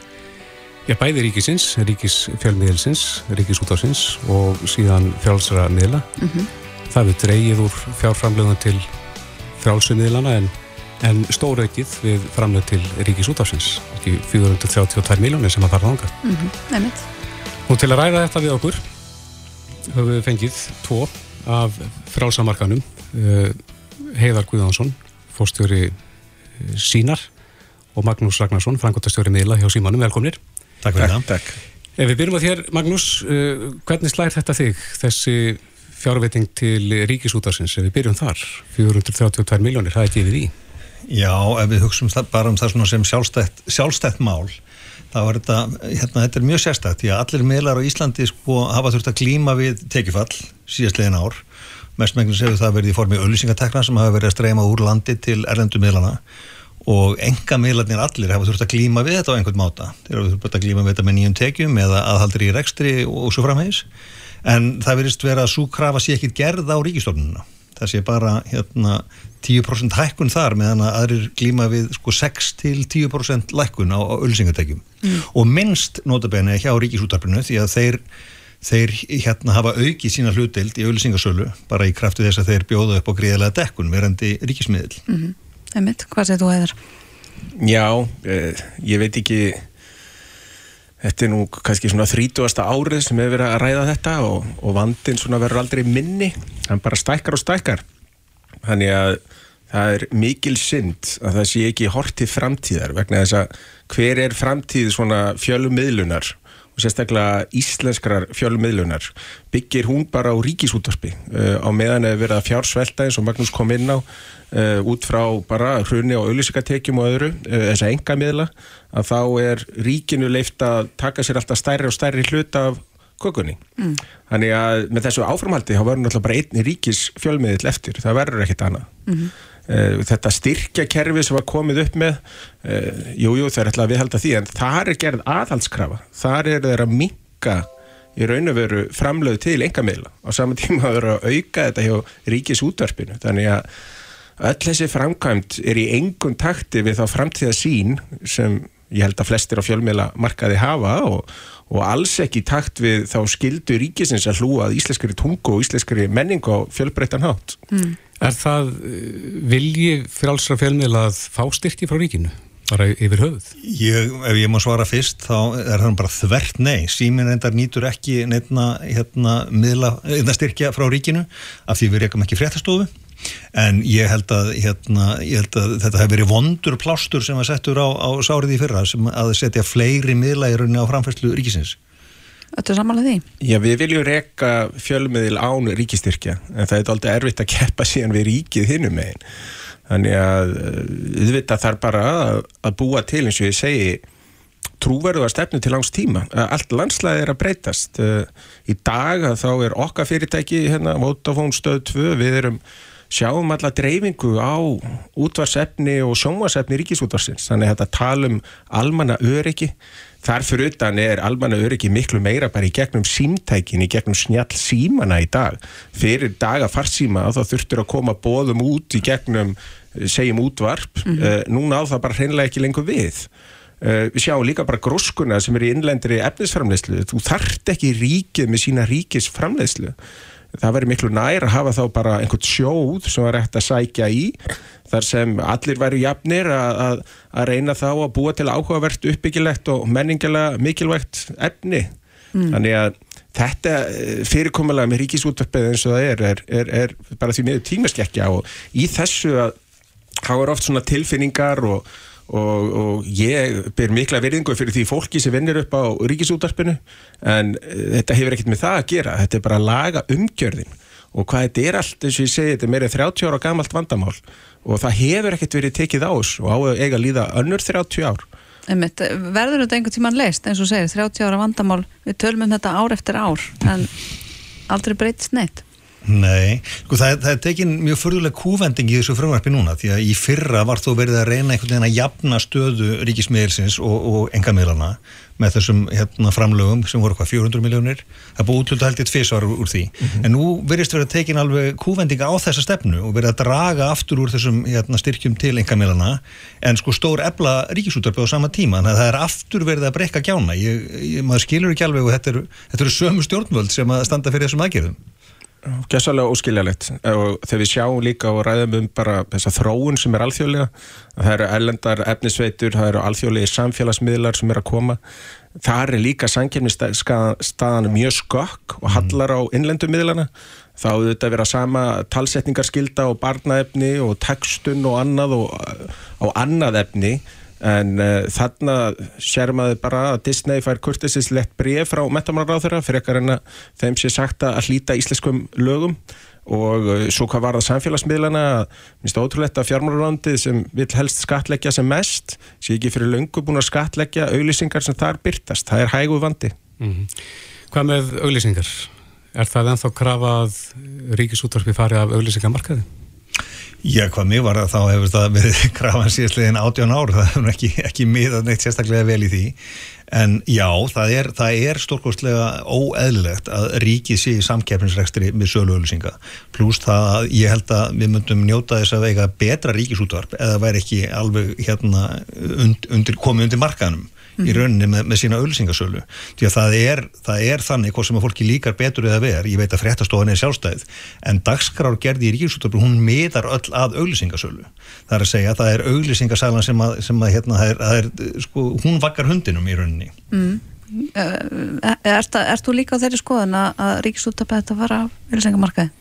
já, bæði ríkisins, ríkis fjölmiðelsins, ríkisútásins og síðan fjálsra miðla. Mm -hmm. Það við dreyið úr fjárframlegum til fjálsummiðlana en, en stóraukið við framleg til ríkisútásins, ekki 432 miljónir sem að fara þánga. Mm -hmm. Nefnitt. Og til að ræða þetta við okkur höfum við fengið tvo af frálsamarkanum Heiðar Guðánsson fórstjóri sínar og Magnús Ragnarsson, frangotastjóri miðla hjá símanum, velkomnir. Takk fyrir það. Takk. Ef við byrjum að þér, Magnús hvernig slæðir þetta þig, þessi fjárveiting til ríkisútarsins ef við byrjum þar, 432 miljónir það er ekki yfir í. Já, ef við hugsaum bara um það sem sjálfstætt, sjálfstætt mál þá er þetta, hérna, þetta er mjög sérstætt því að allir miðlar á Íslandi sko hafa þurft að glíma við tekifall síðastlegin ár. Mestmengnis hefur það verið í formi öllusingatekna sem hafa verið að streyma úr landi til erlendu miðlana. Og enga miðlarnir allir hafa þurft að glíma við þetta á einhvern máta. Þeir hafa þurft að glíma við þetta með nýjum tekjum eða aðhaldir í rekstri og svo framhegis en það verist vera að svo krafa sé ekki gerð á ríkistofnununa það sé bara hérna 10% hækkun þar meðan að aðrir glíma við sko 6-10% lækkun á, á ölsingatekjum mm. og minnst notabene hjá ríkisútarpinu því að þeir, þeir hérna hafa aukið sína hlutdeild í ölsingasölu bara í kraftu þess að þeir bjóða upp á gríðilega dekkun verandi ríkismiðil mm -hmm. Emmitt, hvað segir þú eðar? Já, eh, ég veit ekki Þetta er nú kannski svona 30. árið sem hefur verið að ræða þetta og, og vandin svona verður aldrei minni, hann bara stækkar og stækkar. Þannig að það er mikil synd að það sé ekki hort til framtíðar vegna þess að hver er framtíð svona fjölummiðlunar og sérstaklega íslenskrar fjölummiðlunar byggir hún bara á ríkisútvarpi uh, á meðan að fjársvelta eins og Magnús kom inn á uh, út frá bara hrunni og auðlýsingatekjum og öðru uh, þessa engamiðla að þá er ríkinu leift að taka sér alltaf stærri og stærri hlut af kökunni. Mm. Þannig að með þessu áframhaldi þá verður náttúrulega bara einni ríkis fjölmiðill eftir, það verður ekkit annað. Mm -hmm. Þetta styrkjakerfi sem var komið upp með, jújú jú, það er alltaf að viðhalda því en þar er gerð aðhaldskrafa, þar er þeirra minka í raun og veru framlöðu til engamila á saman tíma að vera að auka þetta hjá ríkis útvarpinu. Þannig að öll þessi framkvæmt er í engum takti við þá framtíða sín sem ég held að flestir á fjölmiðla markaði hafa og, og alls ekki takt við þá skildu ríkisins að hlúa íslenskari tungu og íslenskari menning og fjölbreyttan hátt. Mm. Er það eh, vilji frálsra fjölmiðla að fá styrki frá ríkinu? bara yfir höfuð? Ég, ef ég má svara fyrst þá er það bara þvert nei símin reyndar nýtur ekki nefna hérna, styrkja frá ríkinu af því við reykum ekki fréttastofu en ég held að, hérna, ég held að þetta hefur verið vondur plástur sem var settur á, á sárið í fyrra sem að setja fleiri rauninni á framfærslu ríkisins Þetta er samanlega því? Já, við viljum reyka fjölmiðil án ríkistyrkja en það er aldrei erfitt að keppa síðan við ríkið hinnum megin þannig að við þarf bara að, að búa til eins og ég segi trúverðu að stefnu til langs tíma. Allt landslæði er að breytast. Í dag þá er okkar fyrirtæki hérna, Vodafone stöð 2, við erum sjáum alla dreifingu á útvarsefni og sjónvarsefni ríkisútvarsins. Þannig að þetta tala um almanna öryggi. Þar fyrir utan er almanna öryggi miklu meira bara í gegnum símtækin, í gegnum snjall símana í dag. Fyrir daga farsíma þá þurftur að koma bóðum út í gegnum, segjum útvarp. Mm -hmm. Núna á það bara hreinlega ekki lengur við. Uh, við sjáum líka bara gróskuna sem er í innlendri efnisframleyslu, þú þart ekki ríkið með sína ríkisframleyslu það verður miklu nær að hafa þá bara einhvert sjóð sem var eftir að sækja í þar sem allir væri jafnir að, að, að reyna þá að búa til áhugavert uppbyggilegt og menningilega mikilvægt efni mm. þannig að þetta eh, fyrirkomulega með ríkisútverfið eins og það er, er, er, er bara því miður tímaskekkja og í þessu að þá er oft svona tilfinningar og og, og ég ber mikla verðingu fyrir því fólki sem vinnir upp á ríkisútarpinu en eh, þetta hefur ekkert með það að gera. Þetta er bara að laga umgjörðin. Og hvað þetta er allt, eins og ég segi, þetta er meira 30 ára gamalt vandamál. Og það hefur ekkert verið tekið ás og á að eiga að líða önnur 30 ár. Einmitt, verður þetta einhvern tíman leist eins og segir 30 ára vandamál, við tölmum þetta ár eftir ár en aldrei breytist neitt Nei, sko það, það er tekin mjög förðuleg kúvending í þessu frumvarpi núna því að í fyrra var þó verið að reyna einhvern veginn að jafna stöðu ríkismiðilsins og, og engamilana með þessum hérna, framlögum sem voru hvað 400 miljónir, það búið eitt fyrst ára úr því, mm -hmm. en nú verist verið að tekin alveg kúvendinga á þessa stefnu og verið að draga aftur úr þessum hérna, styrkjum til engamilana en sko stór ebla ríkisútarpi á sama tíma, þannig að það er aftur verið að breyka gjána, ég, ég, maður skilur ekki alveg og þetta eru er sömu stjórnvöld sem að standa fyrir þessum aðgerðum Gjössalega óskiljalegt og þegar við sjáum líka og ræðum um bara þessa þróun sem er alþjóðlega það eru ellendar efnisveitur, það eru alþjóðlega samfélagsmiðlar sem er að koma. Það er líka sankjörnistaðan mjög skokk og hallar á innlendumiðlana þá auðvitað að vera sama talsetningarskilda og barnaefni og textun og annað og á annað efni en uh, þarna sér maður bara að Disney fær kurtisislegt bref frá metamálaráþurra fyrir ekkar en að þeim sé sagt að hlýta íslenskum lögum og uh, svo hvað var það samfélagsmiðlana minnst ótrúlegt að fjármálarándið sem vil helst skatleggja sem mest sé ekki fyrir löngu búin að skatleggja auðlýsingar sem þar byrtast, það er hæguð vandi mm -hmm. Hvað með auðlýsingar? Er það ennþá krafa að ríkisútvarfi fari af auðlýsingamarkaði? Já, hvað mig var það, þá hefur það verið [LAUGHS] krafan síðastlegin 18 ár, það hefur ekki, ekki miðað neitt sérstaklega vel í því. En já, það er, er stórkostlega óeðlilegt að ríkið sé í samkeppnisrekstri með söluölusinga pluss það að ég held að við myndum njóta þess að vega betra ríkisútvarp eða væri ekki alveg hérna und, undir, komið undir markanum mm. í rauninni með, með sína ölsingasölu því að það er, það er þannig hvort sem að fólki líkar betur eða ver, ég veit að fréttastofan er sjálfstæð en dagskrár gerði í ríkisúttöflu hún miðar öll að ölsingasölu það er að segja að það er ölsingasælan sem að, sem að hérna, það er, það er sko, hún vakkar hundinum í rauninni mm. Erst er þú líka á þeirri skoðan að ríkisúttöflu þetta var af ölsingamarkaði?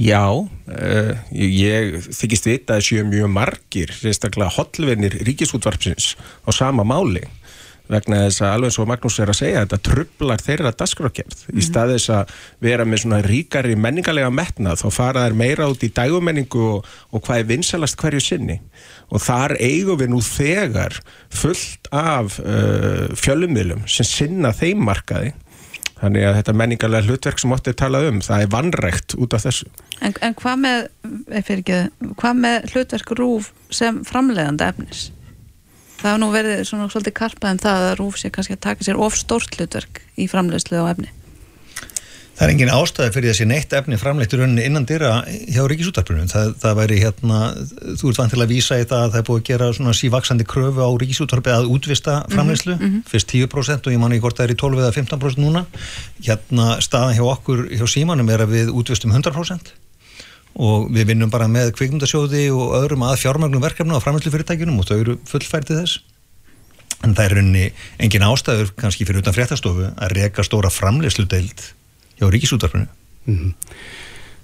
Já, uh, ég þykist vita að séu mjög margir, reystaklega hotlvinir ríkisútvarpsins á sama máli vegna þess að alveg svo Magnús er að segja þetta trublar þeirra dasgrákjörð mm -hmm. í stað þess að vera með svona ríkari menningalega metnað þá fara þær meira út í dægumenningu og, og hvað er vinsalast hverju sinni og þar eigum við nú þegar fullt af uh, fjölumilum sem sinna þeim markaði þannig að þetta menningalega hlutverk sem óttið talað um, það er vannrekt út af þessu. En, en hvað með, ekki, hvað með hlutverk rúf sem framlegandi efnis? Það hefur nú verið svona svolítið karpað um það að Rúf sé kannski að taka sér of stórt hlutverk í framleiðslu á efni. Það er engin ástæði fyrir þessi neitt efni framleitt í rauninni innan dyrra hjá ríkisútvarpunum. Það, það væri hérna, þú ert vantilega að vísa í það að það er búið að gera svona sívaksandi kröfu á ríkisútvarpi að útvista mhm, framleiðslu, mm -hmm. fyrst 10% og ég manni hvort það er í 12 eða 15% núna. Hérna staðan hjá okkur, hjá símanum er að við útvistum 100% og við vinnum bara með kvikmundasjóði og öðrum að fjármagnum verkefnu á framhengslufyrirtækjunum og þau eru fullfærtið þess. En það er rauninni engin ástæður kannski fyrir utan fréttastofu að reyka stóra framleysludeild hjá ríkisútarfinu mm -hmm.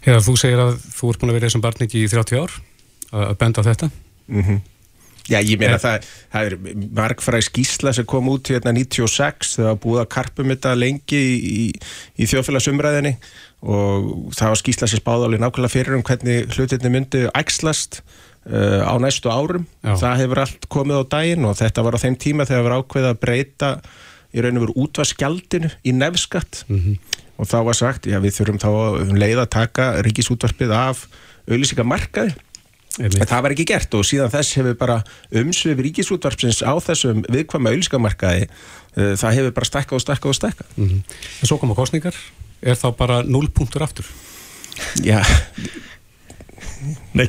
Hefur þú segir að þú ert búin að vera þessum barniki í 30 ár að benda þetta. Mm -hmm. Já, ég meina það, það er margfræð skísla sem kom út hérna 96 þegar búið að karpum þetta lengi í, í, í þjóðfélagsumræðinni og það var skýrslega sér spáðalið nákvæmlega fyrir um hvernig hlutinni myndi ægslast uh, á næstu árum Já. það hefur allt komið á daginn og þetta var á þeim tíma þegar það var ákveð að breyta í raun og veru útvarskjaldinu í nefskatt mm -hmm. og þá var sagt, já við þurfum þá um leið að taka ríkisútvarpið af auðlýsingamarkaði en það var ekki gert og síðan þess hefur bara umsvið ríkisútvarpsins á þessum viðkvæma auðlýsingamarkaði uh, það hefur bara stekkað og stekkað og stekkað mm -hmm. En svo koma kostningar er þá bara 0 punktur aftur? Já. Nei,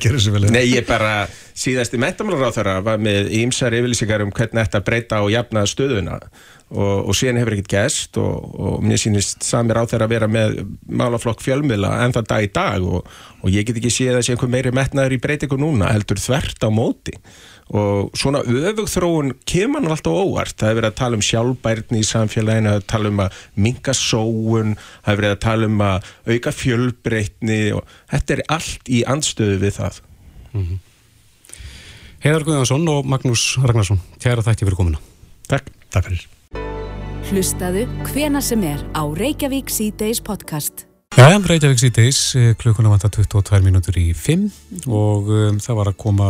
Nei, ég bara síðast í metamálar á þeirra var með ímsar yfirlýsingar um hvernig þetta breyta og jafna stöðuna. Og, og síðan hefur ekkert gæst og, og mér sýnist samir á þeirra að vera með málaflokk fjölmiðla en það dag í dag og, og ég get ekki séð að sé einhver meiri metnaður í breytingu núna heldur þvert á móti og svona öfugþróun kemur hann alltaf óvart. Það hefur verið að tala um sjálfbærni í samfélaginu það hefur tala um að minga sóun það hefur verið að tala um að auka fjölbreytni og þetta er allt í anstöðu við það. Mm -hmm. Heiðar Guðjónsson og Magnús Ragnarsson kæra þætti fyrir komuna. Takk, takk fyrir. Hlustaðu hvena sem er á Reykjavík C-Days podcast. Já, Reykjavík C-Days eh, klukkuna vanta 22 minútur í 5 og um, það var að koma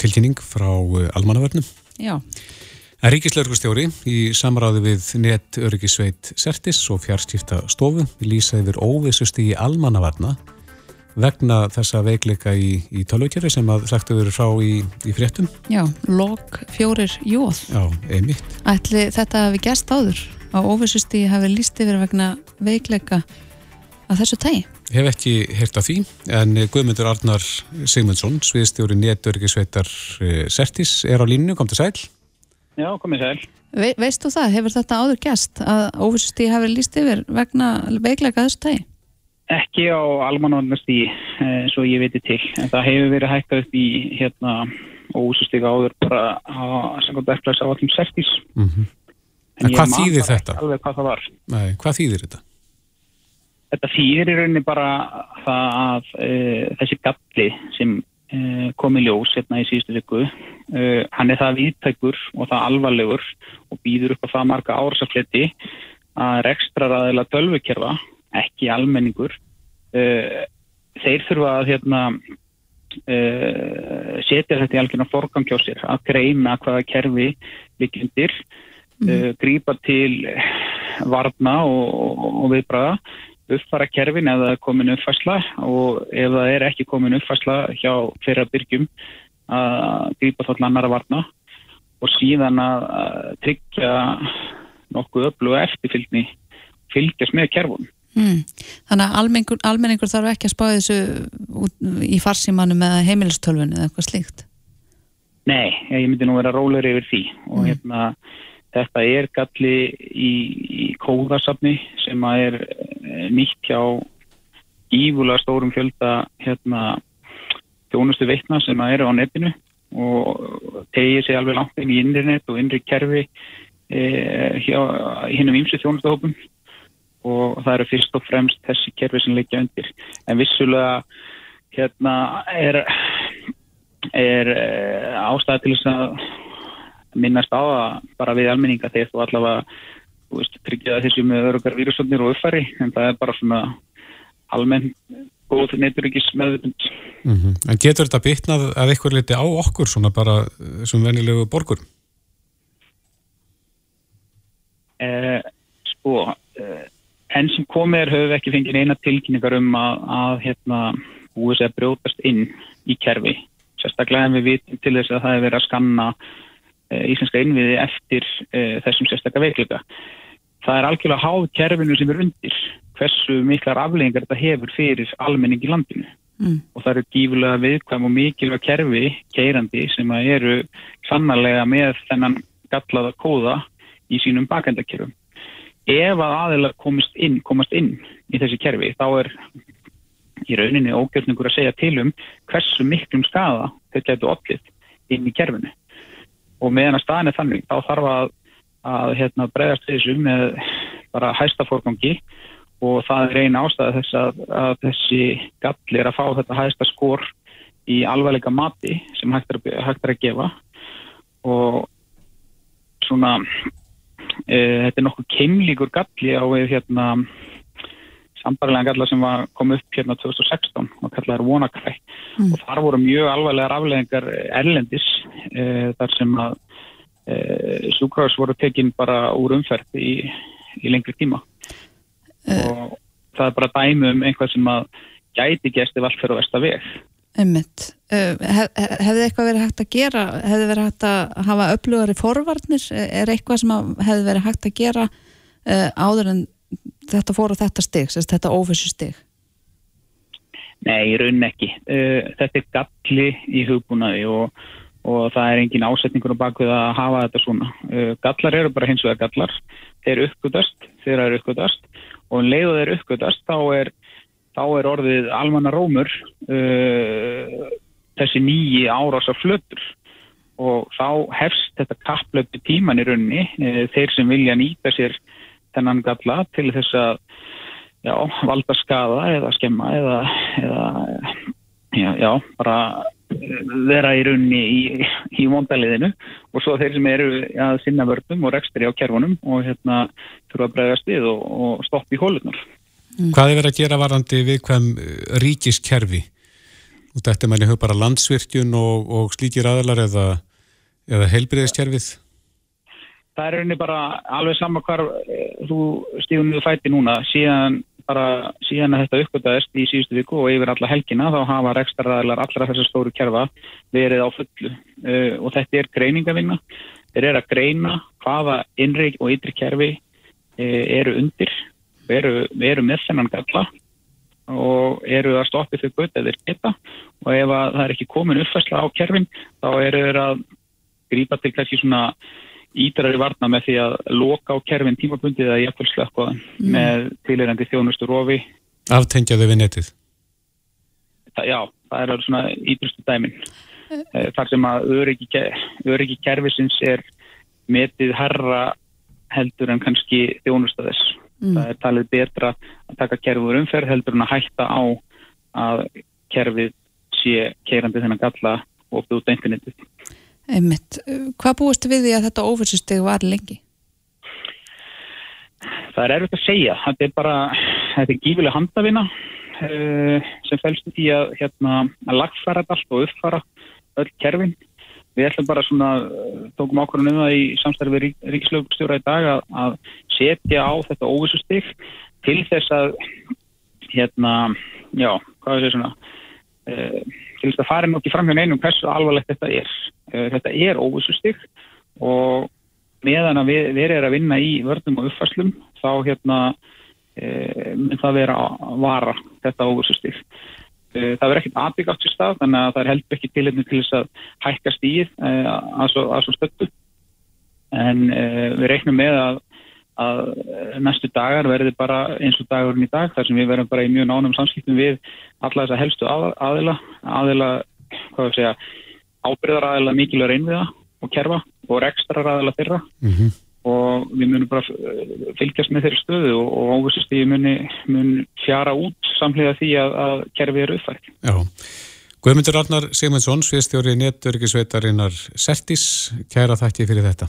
tilkynning frá eh, almannavörnum. Já. En Ríkislauglustjóri í samráði við net öryggisveit Sertis og fjárskipta stofu lýsa yfir óvissust í almannavarna vegna þessa veikleika í, í tölvökjari sem að þræktu verið frá í, í fréttum. Já, log fjórir jóð. Já, einmitt. Ætli þetta hafi gæst áður á óvissusti hafi líst yfir vegna veikleika að þessu tægi? Hef ekki hert af því, en Guðmundur Arnar Sigmundsson, sviðstjóri nétturikisveitar eh, Sertis, er á línu, kom til sæl. Já, komið sæl. Ve veist þú það, hefur þetta áður gæst að óvissustíði hafi líst yfir vegna veikleika þessu tægi? Ekki á almanvandnastíði, eins og ég veitir til, en það hefur verið hækkað upp í hérna óvissustíði áður bara að samkvæmt eftir á allum Sertis. Mm -hmm. En, en hvað þýðir þetta? Alveg hvað það var. Nei, hvað þýðir þetta? Þetta þýðir í rauninni bara það að uh, þessi galli sem uh, kom í ljós hérna í síðustu viku, uh, hann er það viðtækur og það alvarlegur og býður upp á það marga ársafletti að rekstraræðila tölvukerfa, ekki almenningur, þeir þurfa að hérna, setja þetta í algjörna forgangjósir, að greina hvaða kerfi líkjundir, mm. grípa til varna og, og, og viðbræða uppfara kerfin ef það er komin uppfærsla og ef það er ekki komin uppfærsla hjá þeirra byrgjum að grípa þátt annara varna og síðan að tryggja nokkuð öllu eftirfylgni fylgjast með kerfun. Mm. Þannig að almenningur, þarf ekki að spá þessu í farsímanum eða heimilistölfunni eða eitthvað slíkt? Nei, ég myndi nú vera rólegur yfir því og mm. hérna Þetta er galli í, í kóðasafni sem er eh, nýtt hjá ívulega stórum fjölda hérna, þjónustu veitna sem eru á netinu og tegir sig alveg langt inn í internet og innri kerfi e, hjá hinnum ímsu þjónustuhópum. Og það eru fyrst og fremst þessi kerfi sem leikja undir. En vissulega hérna er er uh, ástæða til þess að minnast á að bara við almenninga þegar þú allavega þú veist, tryggja þessi með örugar vírusotnir og uppfæri en það er bara svona almenn góð neyturíkis meðvitund Mm -hmm. En getur þetta bitnað að eitthvað liti á okkur svona bara eh, sem venilegu borgur? eh, sko eh, enn sem komið er höfum við ekki fengið eina tilkynningar um að, að hérna, að brjótast inn í kerfi sérstaklega en við vitum til þess að það er verið að skanna íslenska innviði eftir eh, þessum sérstaklega veikleika það er algjörlega háð kerfinu sem er undir hversu miklar afleggingar þetta hefur fyrir almenning í landinu Mm. og það eru gífulega viðkvæm og mikilvæg kerfi keirandi sem eru sannarlega með þennan gallaða kóða í sínum bakendakerfum. Ef að aðeila komast inn, komast inn í þessi kerfi þá er í rauninni ógjörningur að segja til um hversu miklum skada þau getur oplið inn í kerfinu. Og meðan að staðin er þannig þá þarf að, að hérna, bregðast þessu með bara hæsta fórgangi og það er eina ástæða þess að, að þessi galli er að fá þetta hægsta skor í alvarleika mati sem hægt er, hægt er að gefa. Og svona e, þetta er nokkuð keimlíkur galli á við hérna sambarlega galla sem var, kom upp hérna 2016 og kallaði vonakræ Mm. og þar voru mjög alvarlegar afleðingar erlendis e, þar sem að e, sjúkrafs voru tekin bara úr umferð í, í lengri tíma. Og það er bara dæmi um einhvað sem að gæti gæst ef allt fyrir að versta veg. Uh, hef, hef- hefði eitthvað verið hægt að gera, hefði verið hægt að hafa öflugari forvarnir, er eitthvað sem hefði verið hægt að gera uh, áður en þetta fór á þetta sérst, þetta óvissu stig? Nei, í raunin ekki. Uh, þetta er galli í hugbúnaði og, og það er engin ásetningur á bakvið að hafa þetta svona. Uh, gallar eru bara hins vegar gallar. Þeir uppgötast, þeir eru uppgötast og um leið og þeir uppgötast þá er, þá er orðið almanna rómur uh, þessi nýji árásar flötur og þá hefst þetta kapplöpu tíman í rauninni uh, þeir sem vilja nýta sér þennan galla til þess að já, valda skada eða skemma eða, eða já, já, bara vera í runni í, í mondaliðinu og svo þeir sem eru að sinna vörnum og rekstri á kerfunum og hérna þurfa að bregðast við og, og stoppa í hólunar. Hvað er verið að gera varandi viðkvæm eh, ríkiskerfi? Þetta er manni höf bara landsvirkjun og, og slíkir aðlar eða, eða heilbriðiskerfið? Það er rauninni bara alveg sama hvar eh, þú stíðum við fæti núna. Síðan bara síðan að þetta uppgötaðist í síðustu viku og yfir alla helgina þá hafa rekstaraðalar allra þessar stóru kerfa verið á fullu. Uh, og þetta er greiningavinna þeir eru að greina hvaða innri og ytri kerfi uh, eru undir eru, eru með þennan galla og eru að stoppi þau gött eða þeir geta. Og ef að það er ekki komin uppfæsla á kerfin þá eru þeir að grípa til kannski svona ídrari varna með því að loka á kerfin tímabundið eða jafnvel slökkvaðan Mm. með tilherandi þjónustu rofi. Aftengjaðu við netið? Það, já, það er alveg svona ídrustu dæmin. Eh, Þar sem að öryggi, öryggi kerfisins er metið herra heldur en kannski þjónusta þess. Mm. Það er talið betra að taka kerfið úr umferð heldur en að hætta á að kerfið sé keirandi þennan galla og opið út á internetið. Einmitt. Hvað búist við því að þetta óvissu stig var lengi? Það er erfitt að segja. Þetta er bara, þetta er gífileg handafina uh, sem fælst í að, hérna, að lagfæra þetta allt og uppfæra öll kerfin. Við ætlum bara svona, tókum ákvörðun um það í samstæði við rík, ríkislögstjóra í dag að, að setja á þetta óvissustig til þess að, hérna, já, hvað er þetta svona, til þess að fara nokkið fram hjá neinum hversu alvarlegt þetta er. Uh, þetta er óvissustig og meðan að við, við erum að vinna í vörnum og uppfæslum þá hérna e, mun það vera að vara þetta óvursustið. E, það verður ekkert aðbygg átt sér stað þannig að það er heldur ekki tilhengið til þess að hækka stíð að svo, að svo stöttu en við reiknum með að, að næstu dagar verði bara eins og dagurinn í dag þar sem við verðum bara í mjög nánum samskiptum við alla helstu að, aðila aðila, hvað við segja ábyrðar aðila mikilvægur einviða og kerfa og rekstrar aðila þeirra Mm -hmm. og við munum bara uh, fylgjast með þeirri stöðu og, og óvissust í muni mun fjara út samlega því að, að kerfið er uppfært. Já. Guðmundur Arnar Sigmundsson, sviðstjóri netörgisveitarinnar Sertis, kæra þætti fyrir þetta.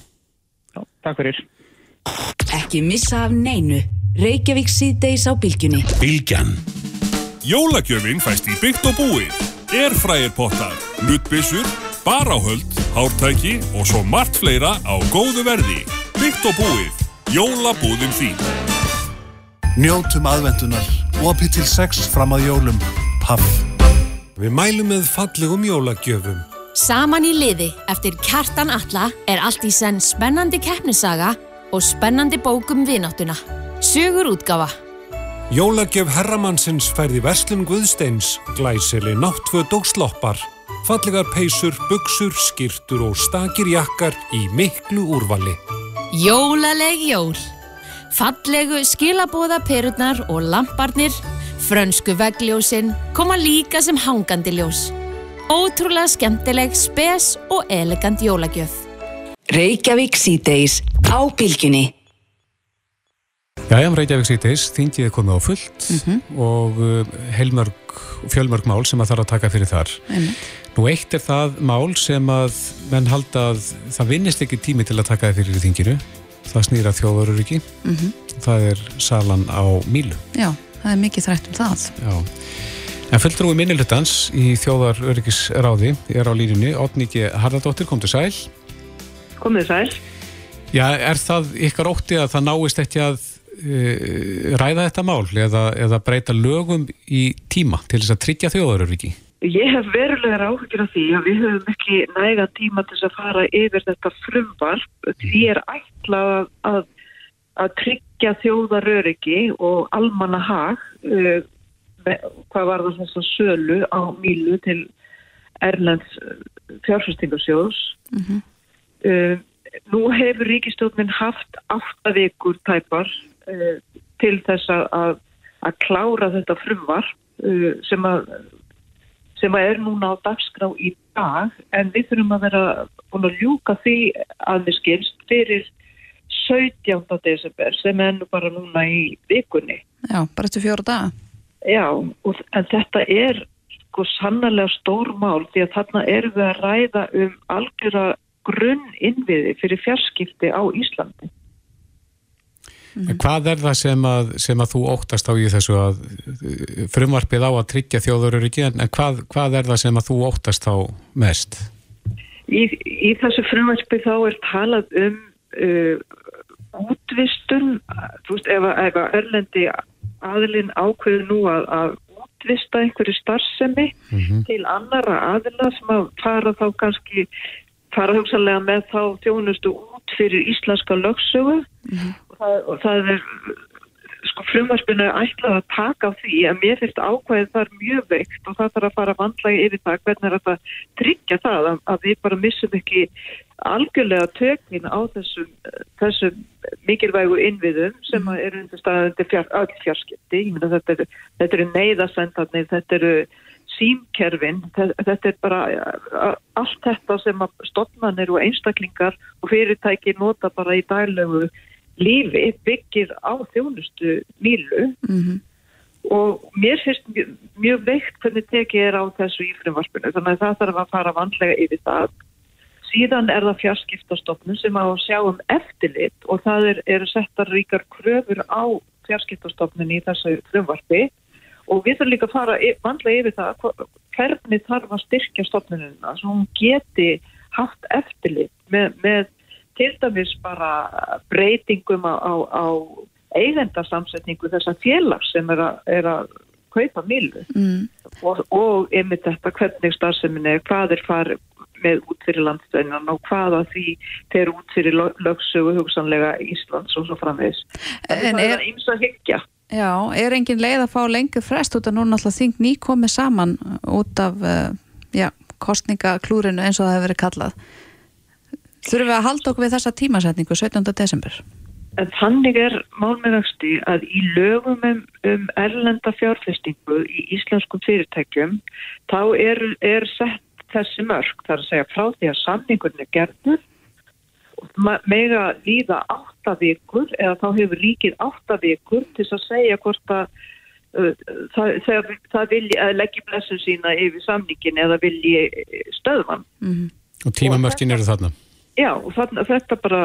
Já, takk fyrir. Ekki missa af neinu. Reykjavík síðdeis á bylgjunni. Bylgjan. Jólagjöfin fæst í byggt og búið. Airfryerpottar, nuttbissur, baráhöld, hártæki og svo margt fleira á góðu verði. Byggt og búið. Jólabúðin þín. Njótum aðvendunar. Opið til sex fram að jólum. Paff. Við mælum með fallegum jólagjöfum. Saman í liði eftir Kjartan Alla er allt í senn spennandi keppnisaga og spennandi bókum vináttuna. Sögur útgafa. Jólagjöf herramannsins færði Verslun Guðsteins, glæsili náttföt og sloppar. Fallegar peysur, buksur, skirtur og stakir jakkar í miklu úrvali. Jólaleg jól. Fallegu skilabóða perurnar og lamparnir, frönsku veggljósin koma líka sem hangandi ljós. Ótrúlega skemmtileg, spes og elegant jólagjöf. Reykjavík síðdeis á bylgjunni. Jæja, Reykjavík síðdeis, þingið er komið á fullt og uh, heilmörg, fjölmörg mál sem að þarf að taka fyrir þar. Einmitt. Nú eitt er það mál sem að menn halda að það vinnist ekki tími til að taka það fyrir þinginu. Það snýra þjóðaruriki. Mhm. Það er salan á Mílu. Já, það er mikið þrætt um það. Já. En fulltrúi minnilutans í þjóðaröryggisráði er á línunni. Otniki Harðardóttir, kom til sæl. Komið sæl. Já, er það ykkar ótti að það náist ekki að uh, ræða þetta mál eða, eða breyta lögum í tíma til þess að tryggja þjóðaröryggi? Ég hef verulegar áhugir af því að við höfum ekki næga tíma til þess að fara yfir þetta frumvarp. Því er ætlað að, að, að tryggja þjóðaröryggi og almanna hag, uh, með, hvað var það þess að sölu á Mílu til Erlends fjárfæstingarsjóðs. Uh, nú hefur ríkistjóðnin haft átta vikur tæpar uh, til þess að, að, að klára þetta frumvarp uh, sem að sem að er núna á dagskrá í dag en við þurfum að vera búin að ljúka því að við skilst fyrir 17. desember sem er nú bara núna í vikunni. Já, bara eftir fjóra daga. Já, og, en þetta er sko sannlega stór mál því að þarna erum við að ræða um algjöra grunn innviði fyrir fjarskipti á Íslandi. En hvað er það sem að, sem að þú óttast á í þessu að frumvarpið á að tryggja þjóðaröryggi en hvað, hvað er það sem að þú óttast á mest? Í, í þessu frumvarpi þá er talað um uh, útvistun, þú veist, ef, að- Örlendi aðilinn ákveður nú að, að útvista einhverju starfsemi til annara aðila sem að fara þá kannski, fara hugsanlega með þá þjónustu út fyrir íslenska lögsögu og, það, og það er sko frumvarpinu er ætlað að taka á því að mér finnst ákvæðið þar mjög veikt og það þarf að fara vandlægi yfir það hvernig er þetta að tryggja það að, að við bara missum ekki algjörlega tökin á þessum, þessum mikilvægu innviðum sem að eru undir staðandi fjár, öll fjarskipti. Ég meina þetta eru, þetta eru neyðasendarnir, þetta eru símkerfin, þetta, er bara allt þetta sem að stofnanir og einstaklingar og fyrirtæki nota bara í daglegu lífi byggir á þjónustu mílu Mm og mér finnst mjög, mjög veikt hvernig tekið er á þessu í frumvarpinu þannig að það þarf að fara vandlega yfir það. Síðan er það fjarskiptastofnun sem á að sjá um eftirlit og það er, eru settar ríkar kröfur á fjarskiptastofnun í þessu frumvarpi og við þurfum líka að fara vandlega yfir það hvernig þarf að styrkja stofnunina svo hún geti haft eftirlit með, með til dæmis bara breytingum á, á, á eigendasamsetningu þessa félags sem er að, er að kaupa milu Mm. og, og einmitt þetta hvernig starfsemin er, hvað er farið með út fyrir landstöðinan og hvaða því þeir út fyrir lög- lögsögu hugsanlega Íslands og svo framvegis. En það er- er eins að hyggja. Já, er engin leið að fá lengur frest út af núna alltaf þing ný komið saman út af uh, já, kostningaklúrinu eins og það hefur verið kallað. Þurfum við að halda okkur við þessa tímasetningu 17. desember? En þannig er málmiðvexti að í lögum um, um erlenda fjárfestingu í íslenskum fyrirtækjum þá er, er sett þessi mörg, það er að segja frá því að samningurinn er gerður mega líða átta vikur eða þá hefur ríkið átta vikur til að segja hvort að uh, það, það, það vilji að leggja blessun sína yfir samningin eða vilji stöðvan. Og tímamörkin eru þarna. Já, og þarna, þetta bara,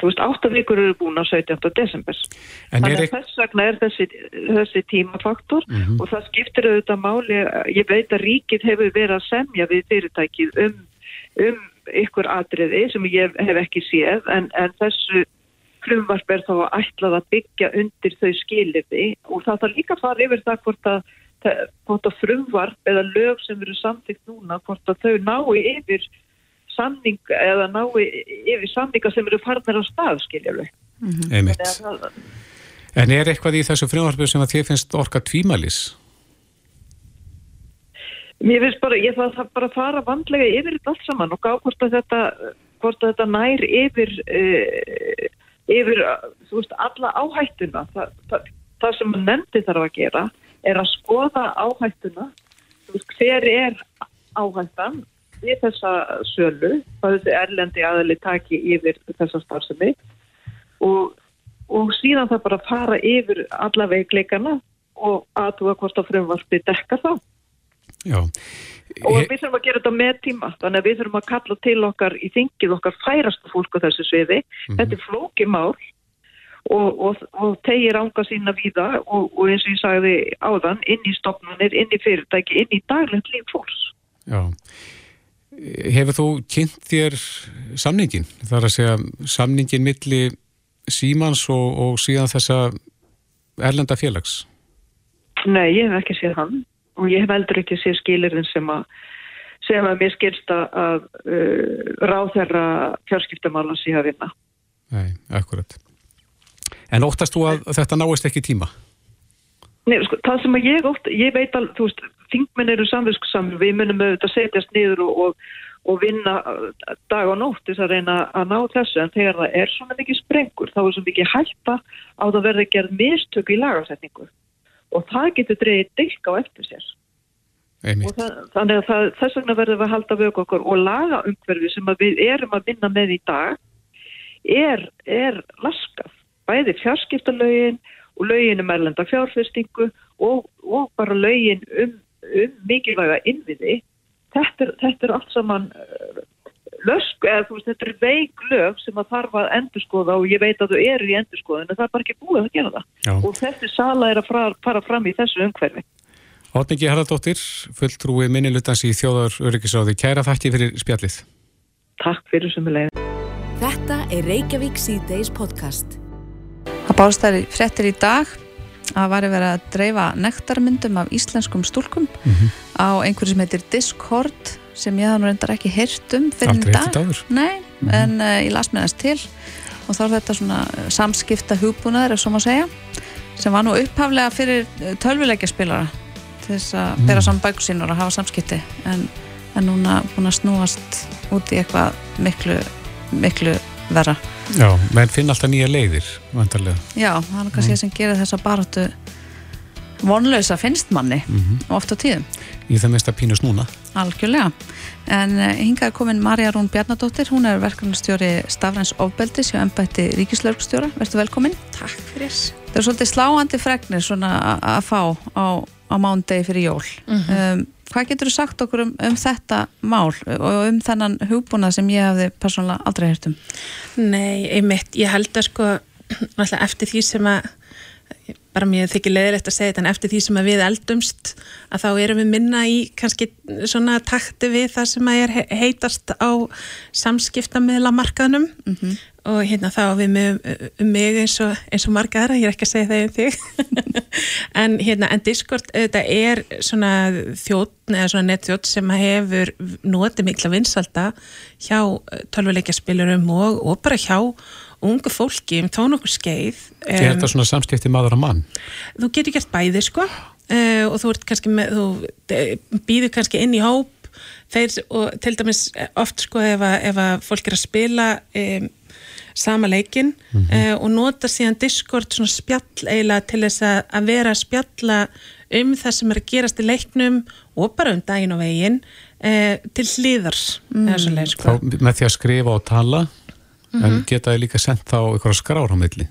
þú veist, átta vikur eru búin á 17. desember. En er Þannig að þess vegna er þessi, þessi tímafaktor Mhm. og það skiptir auðvitað máli, ég veit að ríkið hefur verið að semja við fyrirtækið um, um ykkur atriði sem ég hef ekki séð en, en þessu frumvarp er þá að ætlað að byggja undir þau skilirði og það þarf líka að fara yfir það hvort að, hvort að frumvarp eða lög sem eru samtíkt núna, hvort að þau nái yfir samning eða nái yfir samninga sem eru farnir á stað. Þannig að það- En er eitthvað í þessu frumvarpið sem að þið finnst orka tvímælis? Mér finnst bara, ég þarf bara að fara vandlega yfir þetta allt saman og gá hvort að þetta, hvort að þetta nær yfir, uh, yfir, veist, alla áhættuna. Þa, það, það sem nefndi þarf að gera er að skoða áhættuna, veist, hver er áhættan við þessa sölu, hvað þessi erlendi aðali taki yfir þessa starfsemi og, og síðan það bara fara yfir alla veikleikana og aðtúa hvort að frumvarpi dekka það Já. og við þurfum að gera þetta með tíma þannig að við þurfum að kalla til okkar í þingið okkar færastu fólk á þessu sviði þetta er flókið mál og, og, og tegir ánga sína víða og, og eins og ég sagði áðan inn í stofnunir, inn í fyrirtæki inn í daglegt líf fólks Já. Hefur þú kynnt þér samningin? Það er að segja samningin milli símans og, og síðan þessa erlenda félags? Nei, ég hef ekki séð hann og ég hef heldur ekki séð skilirinn sem að sem að mér skilst að uh, ráð þeirra fjárskiptamála síðan að vinna Nei, akkurat. En óttast þú að þetta náist ekki tíma? Nei, sko, það sem að ég ótt, ég veit alveg, þú veist, þingmenn eru samviskusamur, við munum auðvitað setjast niður og, og, og vinna uh, dag og nótt þess að reyna að ná þessu, en þegar það er svona mikið sprengur, þá er svo mikið hætta á það verði gerð mistök í lagarsetningu og það getur dreigið dilk á eftir sér. Það, þannig að það, þess vegna verðum við að halda vöku okkur og laga umhverfi sem við erum að vinna með í dag er, er laskað. Bæði fjarskiptalögin og lögin um erlenda fjárfestingu og, og bara lögin um, um mikilvæga innviði. Þetta er, þetta er allt saman lösku, eða þú veist, þetta er veik lög sem að þarf að endurskoða og ég veit að þau eru í endurskoðun en það er bara ekki búið að gera það. Já. Og þessi sala er að fara, fara fram í þessu umhverfi. Átningi Haraldóttir, fulltrúi minnilutans í þjóðar öryggisáði. Kæra þakki fyrir spjallið. Takk fyrir sem við leiðum. Þetta er Reykjavík C-Days podcast. Það bárst þær í fréttir í dag að væri verið að dreifa nektarmyndum af íslenskum stúlkum á einhverju sem heitir Discord sem ég nú reyndar ekki heyrt um fyrir Aldrei dag. þetta áður? Nei, en uh, ég las mér þess til og þá er þetta svona eh, samskipta hugbúnaður, ef svo má segja sem var nú upphaflega fyrir eh, tölvuleikjaspilara til þess að Mm. bera saman bækur sín og að hafa samskipti en, en núna búin að snúast út í eitthvað miklu miklu verra. Já, menn finn alltaf nýja leiðir, vantarlega. Já, það er kannski það sem gerir þessa baráttu vonlausa finnst manni Mhm. oft á tíðum, Í það mesta pínus núna. Algjörlega en eh, hingað er komin Marja Rún Bjarnadóttir hún er verkefnastjóri Stafræns ofbeldis hjá embætti Ríkislörgstjóra, verður velkomin Takk fyrir. Það er svolítið sláandi fregnir svona að fá á, á mándegi fyrir jól Mhm. um, Hvað getur þú sagt okkur um, um þetta mál og um þennan hugbúnað sem ég hafði persónulega aldrei heyrt um? Nei, einmitt, ég held að sko [CLEARS THROAT] eftir því sem að bara mér þykir leiðilegt að segja þetta en eftir því sem við eldumst að þá erum við minna í kannski svona takti við það sem að er he- heitast á samskiptamiðla markaðnum og hérna þá við með um mig eins og, eins og marga aðra, ég er ekki að segja það um þig. [LAUGHS] En hérna en Discord þetta er svona þjótt eða svona netþjótt sem hefur notið mikla vinsalda hjá tölvuleikjaspilurum og, og bara hjá ungu fólki um tónu okkur skeið Er þetta svona samskipti maður að mann? þú getur gert bæði sko uh, og þú með þú býður kannski inn í hóp þeir og til dæmis oft sko ef að, ef að fólk er að spila um, sama leikin uh, og nota síðan Discord svona spjall eiginlega til þess að, að vera að spjalla um það sem er að gerast í leiknum og bara um daginn og veginn eh, til hliðar mm. sko. Með því að skrifa og tala en Mhm. geta þið líka sendt þá ykkur skrár á milli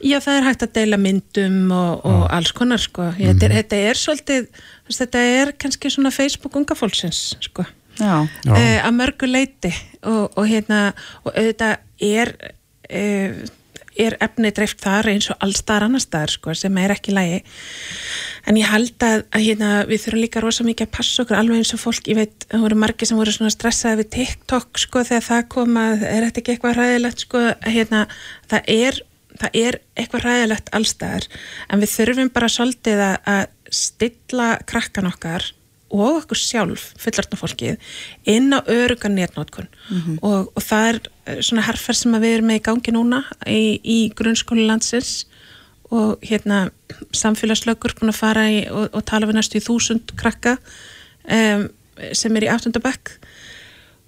Já, það er hægt að deila myndum og, og alls konar sko. Ég, þetta, er, þetta er svolítið, þetta er kannski svona Facebook unga fólksins sko. Já. Já. Eh, að mörgu leiti og, og hérna, og auðvitað er, eh, er efni dreift þar eins og allstaðar annar staðar sko, sem er ekki lægi. En ég held að, að hérna, við þurfum líka rosa mikið að passa okkur alveg eins og fólk, ég veit, það voru margir sem voru stressaði við TikTok sko þegar það kom að er þetta ekki eitthvað ræðilegt sko, að, hérna, það er það er eitthvað ræðilegt allstæðar en við þurfum bara svolítið að stilla krakkan okkar og okkur sjálf, fullartna fólkið inn á örugan netnótkun Mhm. og, og það er eh, svona herfer sem við erum með í gangi núna í, í grunnskóli landsins. Og hérna samfélagslögur búin að fara í og, og tala við næstu í þúsund krakka um, sem er í áttundabekk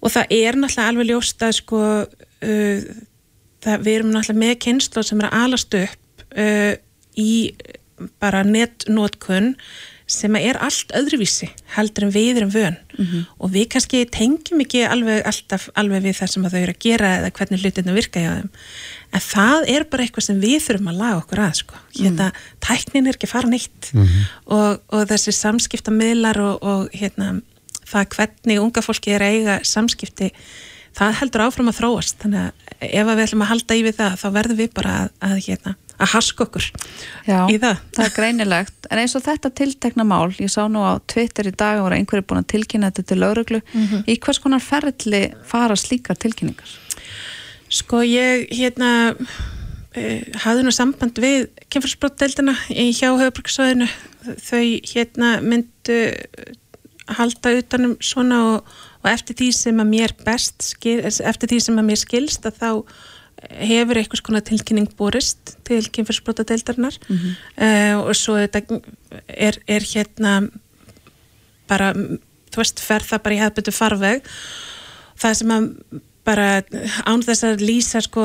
og það er náttúrulega alveg ljóst að sko uh, það, við erum náttúrulega með kynslu sem er að alast upp uh, í bara netnótkun sem er allt öðruvísi heldur en við erum vön. Og við kannski tengjum ekki alveg alltaf alveg við það sem að þau eru að gera eða hvernig hlutirna virka hjá þeim. En það er bara eitthvað sem við þurfum að laga okkur að sko. hérna, tæknin er ekki að fara neitt. Og, og þessi samskiptamiðlar og, og hérna, það hvernig unga fólki er að eiga samskipti það heldur áfram að þróast. Þannig að ef að við ætlum að halda í við það þá verðum við bara að, að, hérna, að haska okkur Já, í það. það er greinilegt en eins og þetta tiltekna mál, ég sá nú á Twitter í dag voru einhverju búin að tilkynna þetta til lauruglu, Mhm. í hvers konar ferli fara slíkar tilkynningar? Sko ég hérna uh, hafði nú samband við kynfærsbrottdeildina í hjá höfubrukssvæðinu þau hérna myndu halda utanum svona og, og eftir því sem að mér best skil, eftir því sem að mér skilst að þá hefur eitthvað skona tilkynning borist til kynfærsbrottadeildarinnar Mhm. uh, og svo er, er hérna bara, þú veist, fer það bara í hefðbyrtu farveg. Það sem að bara án þess að lýsa sko